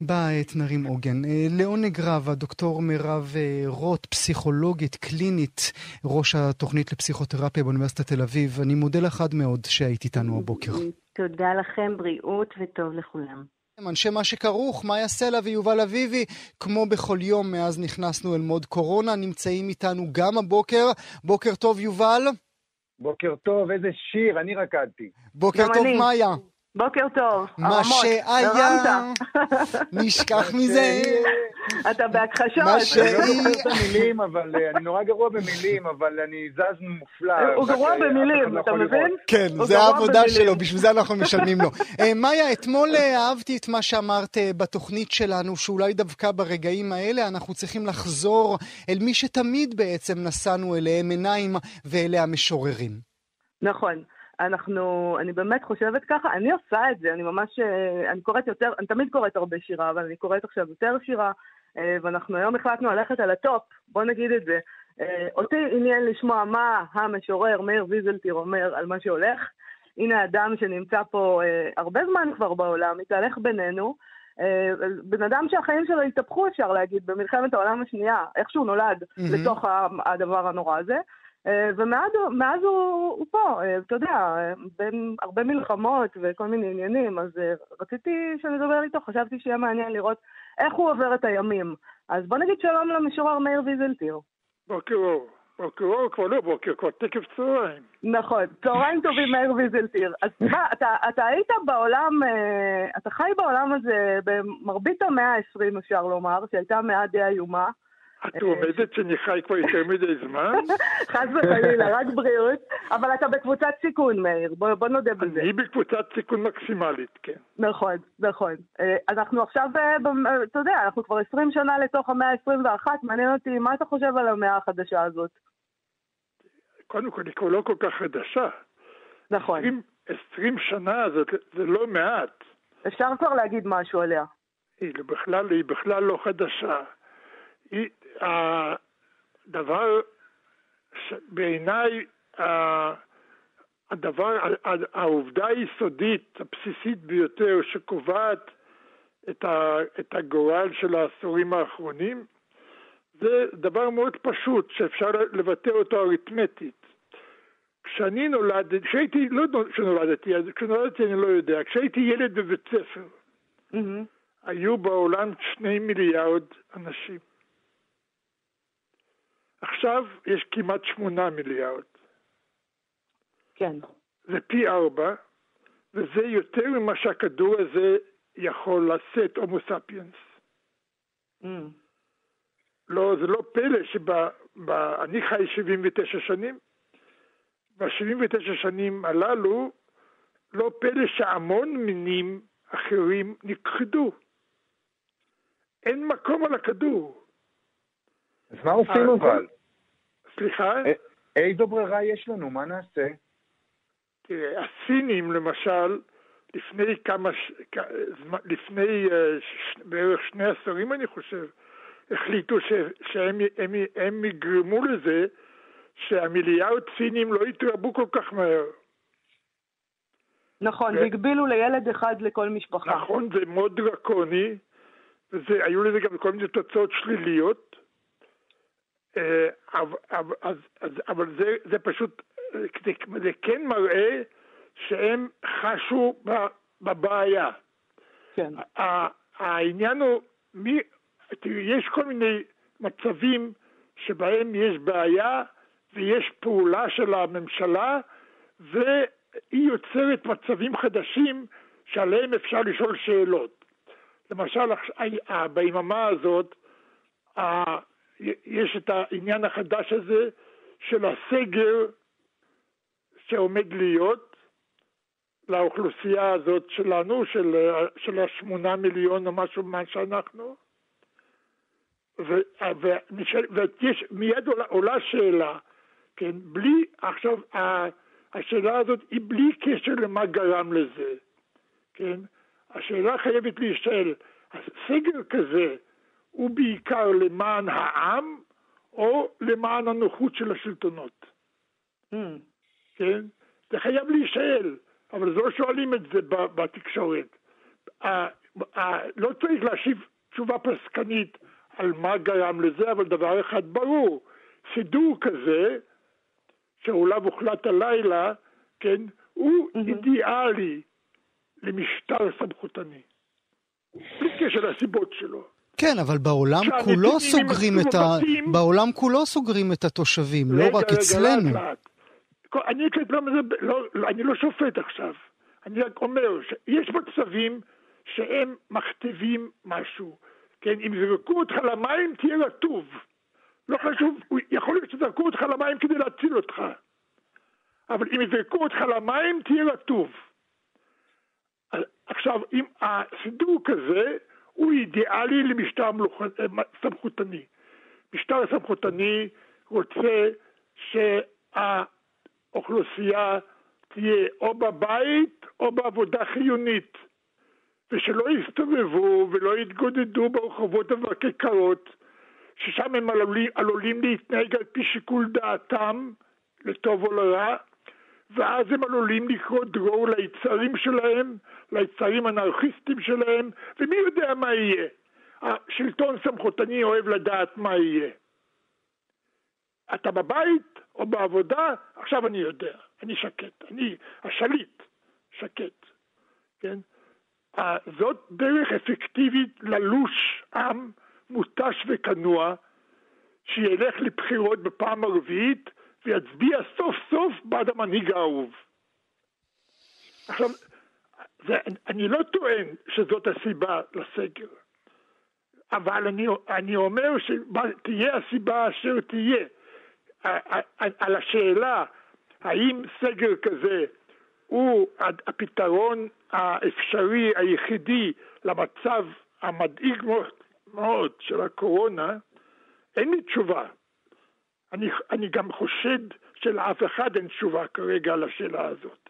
באה עת נרים עוגן. אה, לעונג רב, הדוקטור מירב אה, רוט, פסיכולוגית קלינית, ראש התוכנית לפסיכותרפיה באוניברסיטת תל אביב. אני מודה לך עד מאוד שהיית איתנו הבוקר. תודה לכם, בריאות וטוב לכולם. אנשי מה שכרוך, מאיה סלע ויובל אביבי, כמו בכל יום מאז נכנסנו אל מוד קורונה, נמצאים איתנו גם הבוקר. בוקר טוב, יובל. בוקר טוב, איזה שיר, אני רקדתי. בוקר טוב, אני. מאיה. בוקר טוב, מה שהיה, נשכח מזה. אתה בהכחשות. מה שהיא... אני לא המילים, אבל אה, אני נורא גרוע במילים, אבל אני זז מופלא. הוא גרוע במילים, לא אתה מבין? כן, זה העבודה שלו, בשביל זה אנחנו משלמים לו. אה, מאיה, אתמול אה, אהבתי את מה שאמרת בתוכנית שלנו, שאולי דווקא ברגעים האלה אנחנו צריכים לחזור אל מי שתמיד בעצם נשאנו אליהם עיניים, ואלה המשוררים. נכון. אנחנו, אני באמת חושבת ככה, אני עושה את זה, אני ממש, אה, אני קוראת יותר, אני תמיד קוראת הרבה שירה, אבל אני קוראת עכשיו יותר שירה, אה, ואנחנו היום החלטנו ללכת על הטופ, בוא נגיד את זה. אה, אותי עניין לשמוע מה המשורר מאיר ויזלטיר אומר על מה שהולך. הנה אדם שנמצא פה הרבה זמן כבר בעולם, מתהלך בינינו. בן אדם שהחיים שלו התהפכו, אפשר להגיד, במלחמת העולם השנייה, איך שהוא נולד mm-hmm. לתוך הדבר הנורא הזה. אה, ומאז הוא, הוא פה, אה, אתה יודע, בין הרבה מלחמות וכל מיני עניינים, אז אה, רציתי שנדבר איתו, חשבתי שיהיה מעניין לראות איך הוא עובר את הימים. אז בוא נגיד שלום למשורר מאיר ויזלטיר. בוקר אור. בוקר אור כבר לא בוקר, כבר תקף צהריים. נכון, צהריים טובים מאיר ויזלטיר. אז מה, אתה, אתה היית בעולם, אתה חי בעולם הזה במרבית המאה ה-20 אפשר לומר, שהייתה מאה די איומה. את עומדת שאני חי כבר יותר מדי זמן? חס וחלילה, רק בריאות. אבל אתה בקבוצת סיכון, מאיר, בוא, בוא נודה בזה. אני בקבוצת סיכון מקסימלית, כן. נכון, נכון. אה, אנחנו עכשיו, אה, אה, אתה יודע, אנחנו כבר 20 שנה לתוך המאה ה-21, מעניין אותי, מה אתה חושב על המאה החדשה הזאת? קודם כל, היא כבר לא כל כך חדשה. נכון. 20, 20 שנה זה, זה לא מעט. אפשר כבר להגיד משהו עליה. היא בכלל, היא בכלל לא חדשה. היא, הדבר, בעיניי, הדבר, העובדה היסודית, הבסיסית ביותר, שקובעת את, ה, את הגורל של העשורים האחרונים, זה דבר מאוד פשוט, שאפשר לבטא אותו אריתמטית. כשאני נולדתי, כשהייתי, לא כשנולדתי, כשנולדתי אני לא יודע, כשהייתי ילד בבית ספר, mm-hmm. היו בעולם שני מיליארד אנשים. עכשיו יש כמעט שמונה מיליארד. כן. זה פי ארבע, וזה יותר ממה שהכדור הזה יכול לשאת הומו ספיאנס. Mm. לא, זה לא פלא שאני חי 79 שנים, ב-79 שנים הללו לא פלא שהמון מינים אחרים נכחדו. אין מקום על הכדור. אז מה עושים אה, אבל? סליחה? איזו ברירה יש לנו? מה נעשה? תראה, הסינים למשל, לפני כמה, לפני אה, בערך שני עשורים אני חושב, החליטו ש, שהם הם, הם יגרמו לזה שהמיליארד סינים לא יתרבו כל כך מהר. נכון, ו... והגבילו לילד אחד לכל משפחה. נכון, זה מאוד דרקוני, והיו לזה גם כל מיני תוצאות שליליות. אה, אבל זה, זה פשוט, זה, זה כן מראה שהם חשו בבעיה. כן. העניין הוא, מי, יש כל מיני מצבים שבהם יש בעיה ויש פעולה של הממשלה והיא יוצרת מצבים חדשים שעליהם אפשר לשאול שאלות. למשל, ביממה הזאת, יש את העניין החדש הזה של הסגר שעומד להיות לאוכלוסייה הזאת שלנו, של, של השמונה מיליון או משהו מה שאנחנו. ויש, מיד עולה, עולה שאלה, כן, בלי עכשיו, השאלה הזאת היא בלי קשר למה גרם לזה, כן? השאלה חייבת להישאל, הסגר כזה הוא בעיקר למען העם או למען הנוחות של השלטונות? Mm. כן? זה חייב להישאל, אבל לא שואלים את זה בתקשורת. לא צריך להשיב תשובה פסקנית על מה גרם לזה, אבל דבר אחד ברור, סידור כזה, שעליו הוחלט הלילה, כן, הוא mm-hmm. אידיאלי למשטר סמכותני. בלי קשר לסיבות שלו. כן, אבל בעולם כולו סוגרים את ה... בעולם כולו סוגרים את התושבים, לא רק אצלנו. אני לא שופט עכשיו, אני רק אומר שיש מצבים שהם מכתיבים משהו. כן, אם זרקו אותך למים תהיה רטוב. לא חשוב, יכול להיות שזרקו אותך למים כדי להציל אותך. אבל אם יזרקו אותך למים תהיה רטוב. עכשיו, אם הסידור כזה הוא אידיאלי למשטר. סמכותני. משטר סמכותני רוצה שהאוכלוסייה תהיה או בבית או בעבודה חיונית. ושלא יסתובבו ולא יתגודדו ברחובות ובכיכרות, ששם הם עלולים, עלולים להתנהג על פי שיקול דעתם, לטוב או לרע, ואז הם עלולים לקרוא דרור ליצרים שלהם, ליצרים אנרכיסטים שלהם, ומי יודע מה יהיה. השלטון סמכותני אוהב לדעת מה יהיה. אתה בבית או בעבודה, עכשיו אני יודע, אני שקט, אני השליט, שקט, כן? זאת דרך אפקטיבית ללוש עם מותש וכנוע, שילך לבחירות בפעם הרביעית ויצביע סוף סוף בעד המנהיג האהוב. עכשיו, זה, אני לא טוען שזאת הסיבה לסגר, אבל אני, אני אומר שתהיה הסיבה אשר תהיה. על השאלה האם סגר כזה הוא הפתרון האפשרי היחידי למצב המדאיג מאוד של הקורונה, אין לי תשובה. אני, אני גם חושד שלאף אחד אין תשובה כרגע על השאלה הזאת.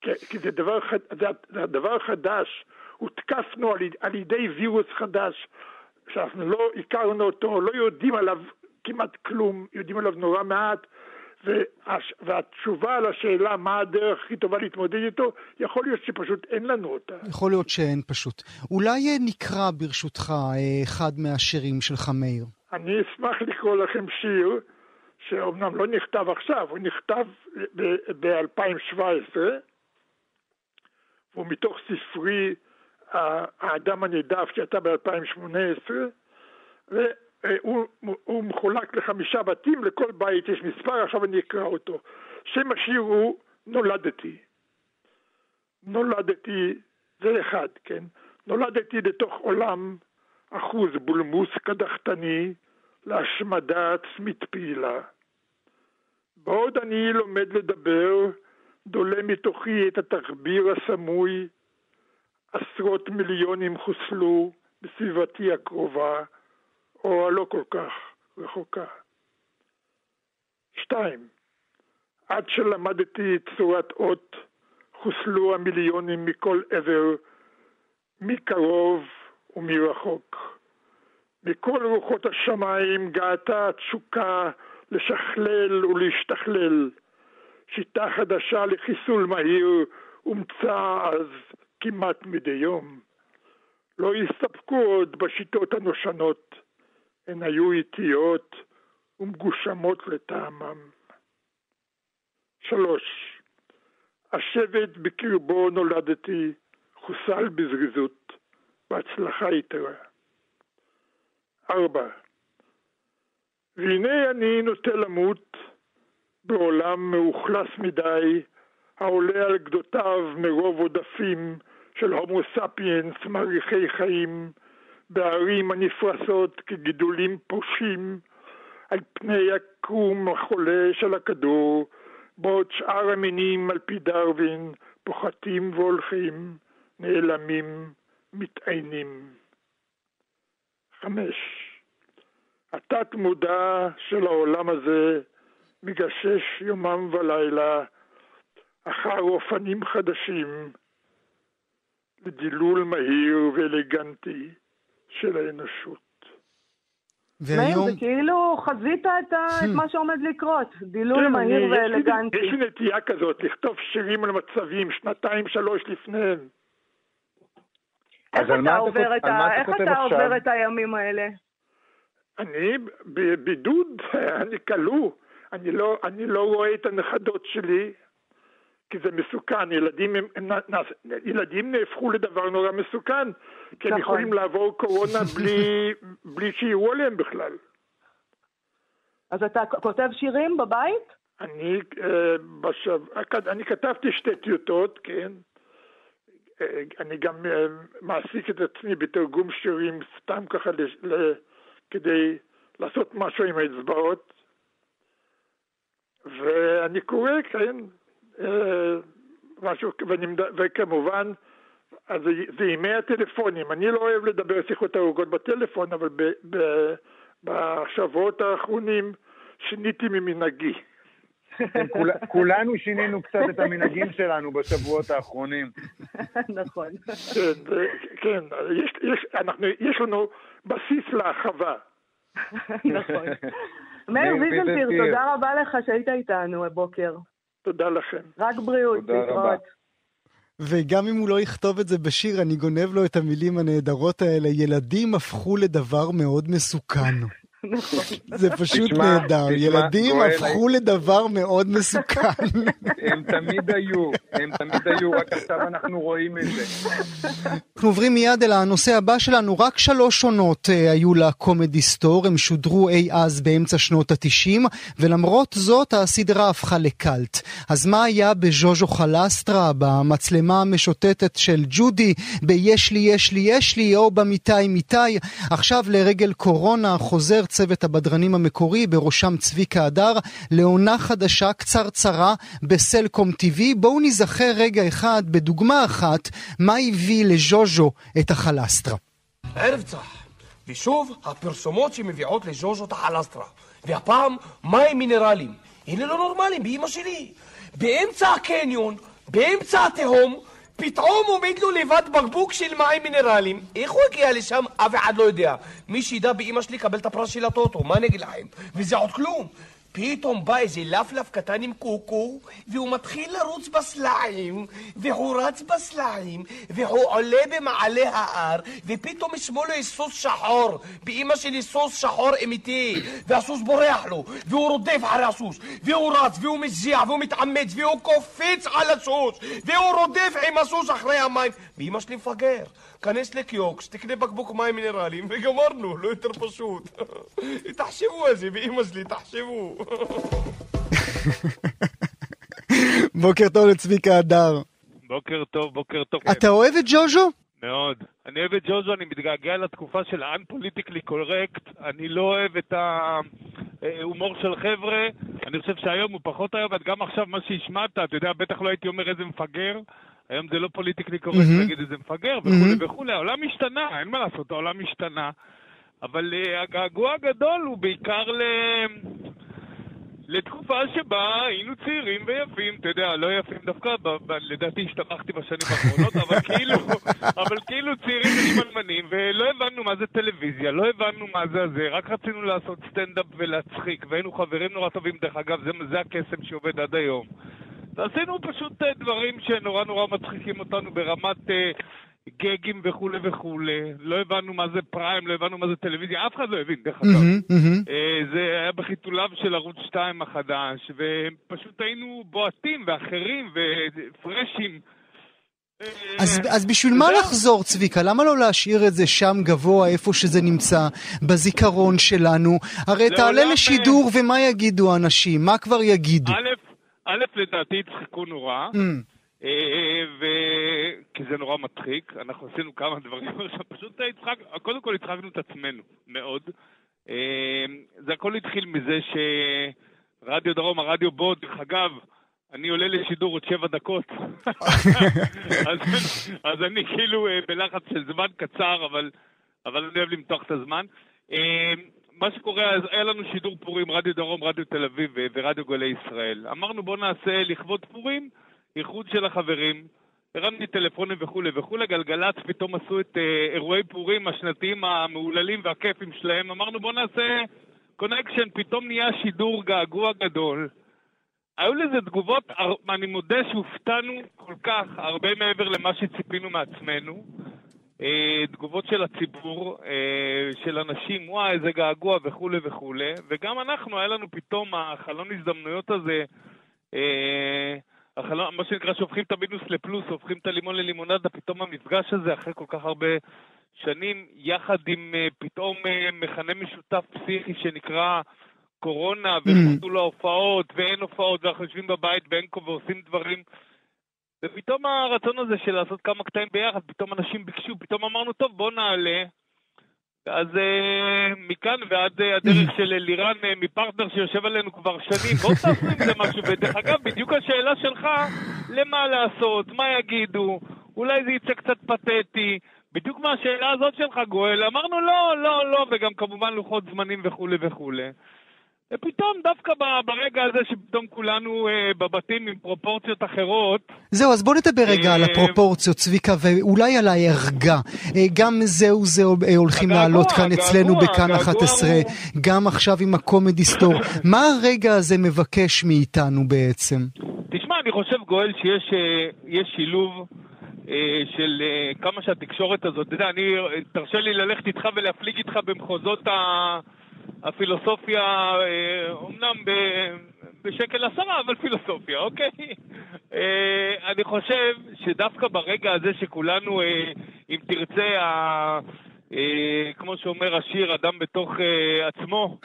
כי, כי זה, דבר, זה, זה דבר חדש, הותקפנו על, על ידי וירוס חדש, שאנחנו לא הכרנו אותו, לא יודעים עליו כמעט כלום, יודעים עליו נורא מעט, והתשובה על השאלה מה הדרך הכי טובה להתמודד איתו, יכול להיות שפשוט אין לנו אותה. יכול להיות שאין פשוט. אולי אה, נקרא ברשותך אה, אחד מהשירים שלך, מאיר. אני אשמח לקרוא לכם שיר שאומנם לא נכתב עכשיו, הוא נכתב ב-2017, והוא מתוך ספרי האדם הנידף שיצא ב-2018, אה, הוא, הוא מחולק לחמישה בתים, לכל בית יש מספר, עכשיו אני אקרא אותו. שם השיר הוא נולדתי. נולדתי, זה אחד, כן? נולדתי לתוך עולם אחוז בולמוס קדחתני להשמדה עצמית פעילה. בעוד אני לומד לדבר, דולה מתוכי את התחביר הסמוי, עשרות מיליונים חוסלו בסביבתי הקרובה, או הלא כל כך רחוקה. שתיים, עד שלמדתי צורת אות, חוסלו המיליונים מכל עבר, מקרוב ומרחוק. מכל רוחות השמיים גאתה התשוקה לשכלל ולהשתכלל. שיטה חדשה לחיסול מהיר הומצאה אז כמעט מדי יום. לא הסתפקו עוד בשיטות הנושנות. הן היו איטיות ומגושמות לטעמם. שלוש, השבט בקרבו נולדתי חוסל בזריזות, בהצלחה יתרה. ארבע, והנה אני נוטה למות בעולם מאוכלס מדי, העולה על גדותיו מרוב עודפים של הומו ספיאנס מעריכי חיים, בערים הנפרסות כגידולים פושים על פני הקרום החולה של הכדור, בעוד שאר המינים על פי דרווין פוחתים והולכים, נעלמים, מתעיינים. חמש, התת מודע של העולם הזה מגשש יומם ולילה אחר אופנים חדשים לדילול מהיר ואלגנטי של האנושות. והיום... זה כאילו חזית את, ה... את מה שעומד לקרות, דילול כן, מהיר אני- ואלגנטי. יש לי נטייה כזאת לכתוב שירים על מצבים שנתיים שלוש לפניהם. איך אז על מה אתה את ה- איך? עובר את הימים האלה? אני בבידוד, אני כלוא, אני לא, אני לא רואה את הנכדות שלי, כי זה מסוכן, ילדים, ילדים נהפכו לדבר נורא מסוכן, כי הם נכון. יכולים לעבור קורונה בלי, בלי שיראו עליהם בכלל. אז אתה כותב שירים בבית? אני, אה, בשב... אני כתבתי שתי טיוטות, כן. אה, אני גם אה, מעסיק את עצמי בתרגום שירים סתם ככה. כדי לעשות משהו עם האצבעות. ואני קורא, כן, אה, משהו, ואני, וכמובן, אז זה ימי הטלפונים. אני לא אוהב לדבר שיחות ארוכות בטלפון, אבל ב, ב, בשבועות האחרונים שיניתי ממנהגי. כן, כול- כולנו שינינו קצת את המנהגים שלנו בשבועות האחרונים. נכון. כן, כן, יש, יש, אנחנו, יש לנו בסיס להרחבה. נכון. מאיר ויזנטיר. תודה רבה לך שהיית איתנו הבוקר. תודה לכם. רק בריאות, תודה רבה. להתראות. וגם אם הוא לא יכתוב את זה בשיר, אני גונב לו את המילים הנהדרות האלה. ילדים הפכו לדבר מאוד מסוכן. נכון. זה פשוט נהדר. ילדים הפכו לדבר מאוד מסוכן. הם תמיד היו, הם תמיד היו, רק עכשיו אנחנו רואים את זה. אנחנו עוברים מיד אל הנושא הבא שלנו, רק שלוש עונות אה, היו לקומדי סטור, הם שודרו אי אז באמצע שנות התשעים, ולמרות זאת הסדרה הפכה לקאלט. אז מה היה בז'וז'ו חלסטרה, במצלמה המשוטטת של ג'ודי, ב"יש לי, יש לי, יש לי", או ב"מיטאי, מיטאי"? עכשיו לרגל קורונה חוזר צוות הבדרנים המקורי, בראשם צביקה הדר, לעונה חדשה קצרצרה בסלקום TV. בואו נזכר רגע אחד, בדוגמה אחת, מה הביא לז'וז'ו את החלסטרה. ערב צח, ושוב הפרסומות שמביאות לז'וז'ו את החלסטרה. והפעם מים מינרליים. אלה לא נורמליים, באמא שלי. באמצע הקניון, באמצע התהום, פתאום עומד לו לבד בקבוק של מים מינרליים. איך הוא הגיע לשם? אף אחד לא יודע. מי שידע באמא שלי יקבל את הפרס של הטוטו, מה נגיד לכם? וזה עוד כלום. פתאום בא איזה לפלף קטן עם קוקו, והוא מתחיל לרוץ בסלעים, והוא רץ בסלעים, והוא עולה במעלה ההר, ופתאום משמאלו יש סוס שחור, באמא שלי סוס שחור אמיתי, והסוס בורח לו, והוא רודף אחרי הסוס, והוא רץ, והוא מזיע, והוא מתאמץ, והוא קופץ על הסוס, והוא רודף עם הסוס אחרי המים, ואמא שלי מפגר. כנס לקיוקס, תקנה בקבוק מים מינרליים, וגמרנו, לא יותר פשוט. תחשבו על זה, באמא שלי, תחשבו. בוקר טוב לצביקה הדר. בוקר טוב, בוקר טוב. אתה אוהב את ז'וז'ו? מאוד. אני אוהב את ג'וז'ו, אני מתגעגע לתקופה של ה-unpolitically correct. אני לא אוהב את ההומור של חבר'ה. אני חושב שהיום הוא פחות אוהב, וגם עכשיו מה שהשמעת, אתה יודע, בטח לא הייתי אומר איזה מפגר. היום זה לא פוליטיקלי קורקט מהמם. להגיד איזה מפגר וכולי מהמם. וכולי. העולם השתנה, אין מה לעשות, העולם השתנה. אבל אה, הגעגוע הגדול הוא בעיקר ל... לתקופה שבה היינו צעירים ויפים, אתה יודע, לא יפים דווקא, ב- ב- לדעתי השתבחתי בשנים האחרונות, אבל כאילו, אבל כאילו צעירים ושמנמנים, ולא הבנו מה זה טלוויזיה, לא הבנו מה זה הזה, רק רצינו לעשות סטנדאפ ולהצחיק, והיינו חברים נורא טובים, דרך אגב, זה, זה הקסם שעובד עד היום. ועשינו פשוט אה, דברים שנורא נורא מצחיקים אותנו ברמת אה, גגים וכולי וכולי. לא הבנו מה זה פריים, לא הבנו מה זה טלוויזיה, אף אחד לא הבין, דרך אגב. אה, זה היה בחיתוליו של ערוץ 2 החדש, ופשוט היינו בועטים ואחרים ופרשים. אז, אז בשביל מה לחזור, צביקה? למה לא להשאיר את זה שם גבוה, איפה שזה נמצא, בזיכרון שלנו? הרי תעלה לשידור ומה יגידו האנשים? מה כבר יגידו? א', א', לדעתי יצחקו נורא, Mm. אה, ו... כי זה נורא מצחיק, אנחנו עשינו כמה דברים עכשיו, פשוט הצחק... קודם כל הצחקנו את עצמנו, מאוד. אה, זה הכל התחיל מזה שרדיו דרום, הרדיו בו, דרך אגב, אני עולה לשידור עוד שבע דקות. אז, אז אני כאילו אה, בלחץ של זמן קצר, אבל, אבל אני אוהב למתוח את הזמן. אה, מה שקורה, אז היה לנו שידור פורים, רדיו דרום, רדיו תל אביב ו- ורדיו גלי ישראל. אמרנו בוא נעשה לכבוד פורים, איחוד של החברים, הרמתי טלפונים וכולי וכולי, גלגלצ פתאום עשו את אה, אירועי פורים השנתיים המהוללים והכיפים שלהם, אמרנו בוא נעשה קונקשן, פתאום נהיה שידור געגוע גדול. היו לזה תגובות, אני מודה שהופתענו כל כך, הרבה מעבר למה שציפינו מעצמנו. אה, תגובות של הציבור, אה, של אנשים, וואי, איזה געגוע וכולי וכולי, וגם אנחנו, היה לנו פתאום החלון הזדמנויות הזה, אה, החלון, מה שנקרא, שהופכים את המינוס לפלוס, הופכים את הלימון ללימונדה, פתאום המפגש הזה, אחרי כל כך הרבה שנים, יחד עם פתאום מכנה משותף פסיכי שנקרא קורונה, mm. וחזרו להופעות, ואין הופעות, ואנחנו יושבים בבית כה ועושים דברים. ופתאום הרצון הזה של לעשות כמה קטעים ביחד, פתאום אנשים ביקשו, פתאום אמרנו, טוב, בוא נעלה. אז אה, מכאן ועד אה, הדרך של לירן אה, מפרטנר שיושב עלינו כבר שנים, בוא תעשו עם זה משהו. ודרך אגב, בדיוק השאלה שלך, למה לעשות, מה יגידו, אולי זה יצא קצת פתטי. בדיוק מהשאלה הזאת שלך, גואל, אמרנו לא, לא, לא, וגם כמובן לוחות זמנים וכולי וכולי. ופתאום דווקא ברגע הזה שפתאום כולנו אה, בבתים עם פרופורציות אחרות... זהו, אז בוא נדבר רגע אה, על הפרופורציות, צביקה, ואולי על הערגה. אה, גם זהו זה אה, הולכים הגעגוע, לעלות כאן הגעגוע, אצלנו בכאן 11, הוא... גם עכשיו עם הקומדי סטור. מה הרגע הזה מבקש מאיתנו בעצם? תשמע, אני חושב, גואל, שיש אה, שילוב... של כמה שהתקשורת הזאת, אתה יודע, אני, תרשה לי ללכת איתך ולהפליג איתך במחוזות ה... הפילוסופיה, אומנם אה, בשקל עשרה, אבל פילוסופיה, אוקיי? אה, אני חושב שדווקא ברגע הזה שכולנו, אה, אם תרצה, כמו שאומר השיר, אדם בתוך עצמו,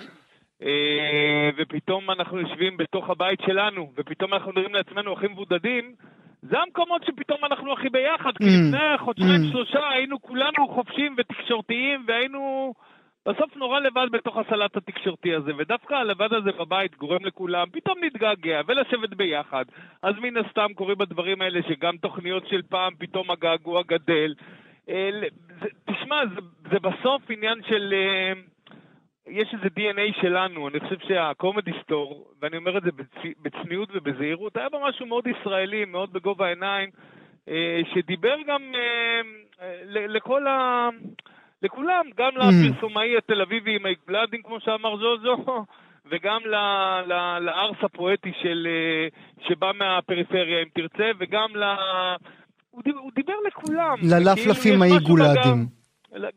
ופתאום אנחנו יושבים בתוך הבית שלנו, ופתאום אנחנו נראים לעצמנו הכי מבודדים, זה המקומות שפתאום אנחנו הכי ביחד, כי mm. לפני חודשיים mm. שלושה היינו כולנו חופשיים ותקשורתיים, והיינו... בסוף נורא לבד בתוך הסלט התקשורתי הזה, ודווקא הלבד הזה בבית גורם לכולם פתאום להתגעגע ולשבת ביחד. אז מן הסתם קורים הדברים האלה שגם תוכניות של פעם, פתאום הגעגוע גדל. אה, תשמע, זה, זה בסוף עניין של... אה, יש איזה DNA שלנו, אני חושב שהקומדי סטור, ואני אומר את זה בצניעות ובזהירות, היה בה משהו מאוד ישראלי, מאוד בגובה העיניים, אה, שדיבר גם לכל ה... לכולם, גם mm. לפרסומאי התל אביבי עם האגבלדים, כמו שאמר זוזו, וגם לארס הפואטי של, אה, שבא מהפריפריה, אם תרצה, וגם ל... הוא דיבר, הוא דיבר לכולם. ללפלפים האיגולדים.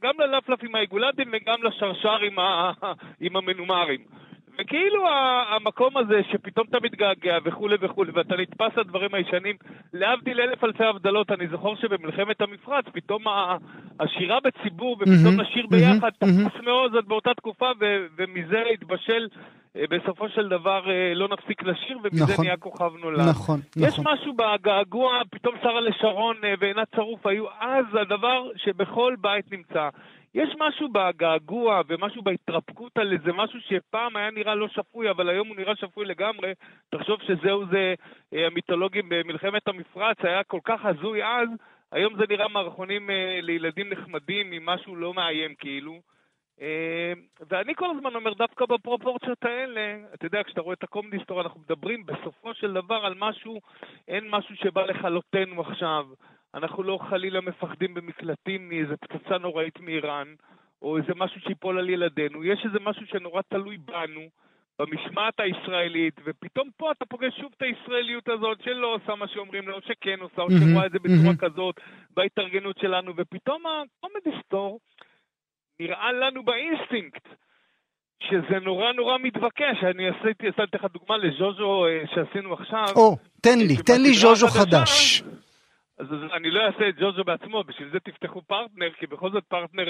גם ללפלפים האיגולדים וגם לשרשר עם, ה... עם המנומרים. וכאילו המקום הזה שפתאום אתה מתגעגע וכולי וכולי, ואתה נתפס לדברים הישנים, להבדיל אלף אלפי הבדלות, אני זוכר שבמלחמת המפרץ, פתאום השירה בציבור ופתאום נשיר ביחד, תפוס מאוד זאת באותה תקופה, ומזה התבשל אה, בסופו של דבר אה, לא נפסיק לשיר, ומזה נכון, נהיה כוכב נולד. נכון, יש נכון. משהו בגעגוע, פתאום שרה לשרון אה, ועינת צרוף היו אז הדבר שבכל בית נמצא. יש משהו בגעגוע ומשהו בהתרפקות על איזה משהו שפעם היה נראה לא שפוי, אבל היום הוא נראה שפוי לגמרי. תחשוב שזהו זה, אה, המיתולוגים במלחמת המפרץ, היה כל כך הזוי אז, היום זה נראה מערכונים אה, לילדים נחמדים עם משהו לא מאיים כאילו. אה, ואני כל הזמן אומר, דווקא בפרופורציות האלה, אתה יודע, כשאתה רואה את הקומדיסטור, אנחנו מדברים בסופו של דבר על משהו, אין משהו שבא לכלותנו עכשיו. אנחנו לא חלילה מפחדים במקלטים מאיזה פצצה נוראית מאיראן, או איזה משהו שיפול על ילדינו. יש איזה משהו שנורא תלוי בנו, במשמעת הישראלית, ופתאום פה אתה פוגש שוב את הישראליות הזאת שלא עושה מה שאומרים לה, או שכן עושה, או שרואה את זה בצורה כזאת, בהתארגנות שלנו, ופתאום הקומדי סטור נראה לנו באינסטינקט. שזה נורא נורא מתבקש, אני עשיתי, עשיתי לך דוגמה לז'וז'ו אה, שעשינו עכשיו. או, תן לי, תן לי ז'וז'ו חדש. אז אני לא אעשה את ג'וז'ו בעצמו, בשביל זה תפתחו פרטנר, כי בכל זאת פרטנר...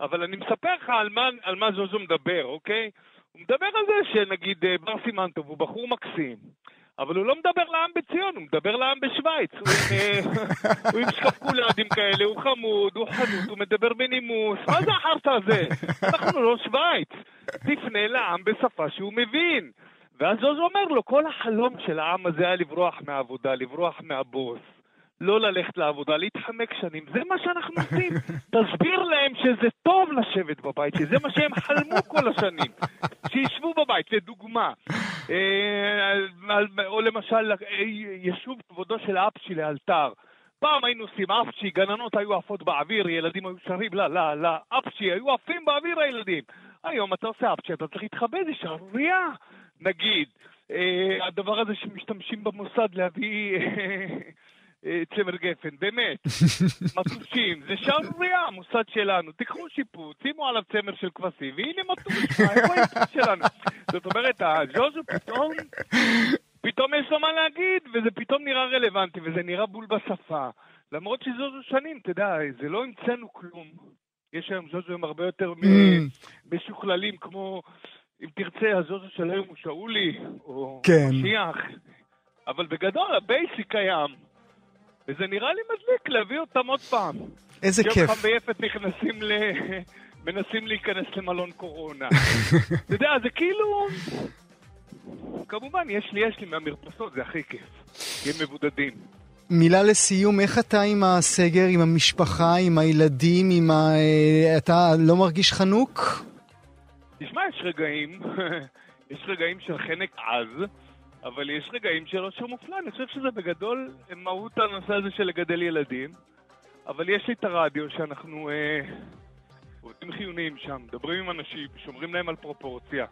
אבל אני מספר לך על מה, על מה ג'וז'ו מדבר, אוקיי? הוא מדבר על זה שנגיד אה, בר סימנטוב הוא בחור מקסים, אבל הוא לא מדבר לעם בציון, הוא מדבר לעם בשוויץ. הוא עם, אה, שקפקולדים כאלה, הוא חמוד, הוא חנות, הוא מדבר בנימוס. מה זה החרטא הזה? אנחנו לא שוויץ. תפנה לעם בשפה שהוא מבין. ואז זוזו אומר לו, כל החלום של העם הזה היה לברוח מהעבודה, לברוח מהבוס. לא ללכת לעבודה, להתחמק שנים. זה מה שאנחנו עושים. תסביר להם שזה טוב לשבת בבית, שזה מה שהם חלמו כל השנים. שישבו בבית, לדוגמה. אה, או למשל, ישוב כבודו של אפצ'י לאלתר. פעם היינו עושים אפצ'י, גננות היו עפות באוויר, ילדים היו שרים לה, לה, לה, אפצ'י, היו עפים באוויר הילדים. היום אתה עושה אפצ'י, אתה צריך להתחבא, זה שערורייה, נגיד. אה, הדבר הזה שמשתמשים במוסד להביא אה, צמר גפן, באמת. מטושים, זה שערורייה, המוסד שלנו. תיקחו שיפוט, שימו עליו צמר של כבשים, והנה מטוש, איפה האיפוס שלנו? זאת אומרת, הז'וז'ו פתאום, פתאום יש לו מה להגיד, וזה פתאום נראה רלוונטי, וזה נראה בול בשפה. למרות שז'וז'ו שנים, אתה יודע, זה לא המצאנו כלום. יש היום ז'וז'וים הרבה יותר mm. משוכללים, כמו, אם תרצה, הז'וז'ו של היום הוא שאולי, או כן. משיח. אבל בגדול, ה basic קיים. וזה נראה לי מדליק להביא אותם עוד פעם. איזה כיף. יום חם ויפת נכנסים ל... מנסים להיכנס למלון קורונה. אתה יודע, זה כאילו... כמובן, יש לי, יש לי מהמרפסות, זה הכי כיף. כי הם מבודדים. מילה לסיום, איך אתה עם הסגר, עם המשפחה, עם הילדים, עם ה... אה, אתה לא מרגיש חנוק? תשמע, יש רגעים, יש רגעים של חנק עז. אבל יש רגעים של עושר מופלא, אני חושב שזה בגדול מהות הנושא הזה של לגדל ילדים. אבל יש לי את הרדיו שאנחנו אה, עובדים חיוניים שם, מדברים עם אנשים, שומרים להם על פרופורציה,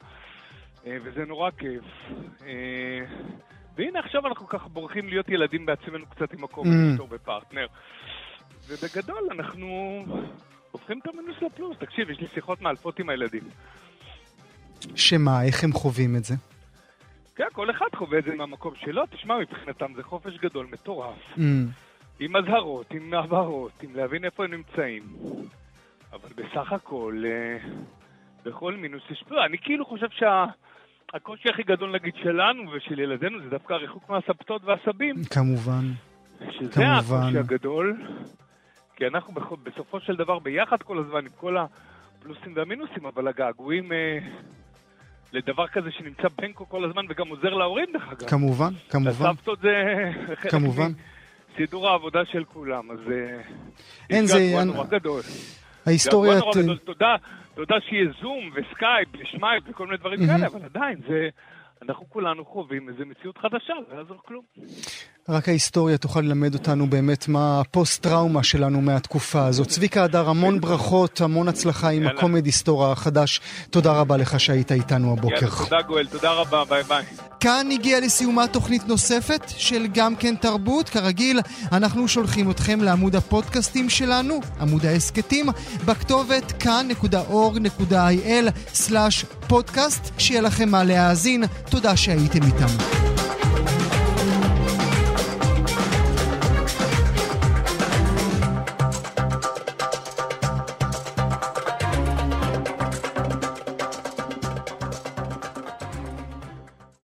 אה, וזה נורא כיף. אה, והנה עכשיו אנחנו ככה בורחים להיות ילדים בעצמנו קצת עם מקום mm. בפרטנר. ובגדול אנחנו הופכים את המינוס לפלוס. תקשיב, יש לי שיחות מאלפות עם הילדים. שמה, איך הם חווים את זה? כן, כל אחד חווה את זה מהמקום שלו. תשמע, מבחינתם זה חופש גדול מטורף. Mm. עם אזהרות, עם הבהרות, עם להבין איפה הם נמצאים. אבל בסך הכל, אה, בכל מינוס יש פה. אני כאילו חושב שהקושי הכי גדול, נגיד, שלנו ושל ילדינו, זה דווקא הריחוק מהסבתות והסבים. כמובן. שזה כמובן. הקושי הגדול. כי אנחנו בסופו של דבר ביחד כל הזמן עם כל הפלוסים והמינוסים, אבל הגעגועים... לדבר כזה שנמצא בנקו כל הזמן וגם עוזר להורים דרך אגב. כמובן, כמובן. הסבתות זה כמובן. סידור העבודה של כולם, אז אה, אין זה... געגוע נורא גדול. ההיסטוריה... תודה, תודה שיהיה זום וסקייפ ושמייפ וכל מיני דברים כאלה, אבל עדיין זה... אנחנו כולנו חווים איזו מציאות חדשה, לא יעזור כלום. רק ההיסטוריה תוכל ללמד אותנו באמת מה הפוסט-טראומה שלנו מהתקופה הזאת. צביקה הדר, המון ברכות, המון הצלחה עם הקומדי סטור החדש. תודה רבה לך שהיית איתנו הבוקר. יאללה, תודה גואל, תודה רבה, ביי ביי. כאן הגיעה לסיומה תוכנית נוספת של גם כן תרבות. כרגיל, אנחנו שולחים אתכם לעמוד הפודקאסטים שלנו, עמוד ההסכתים, בכתובת הפודקאסט, שיהיה לכם מה להאזין. תודה שהייתם איתנו.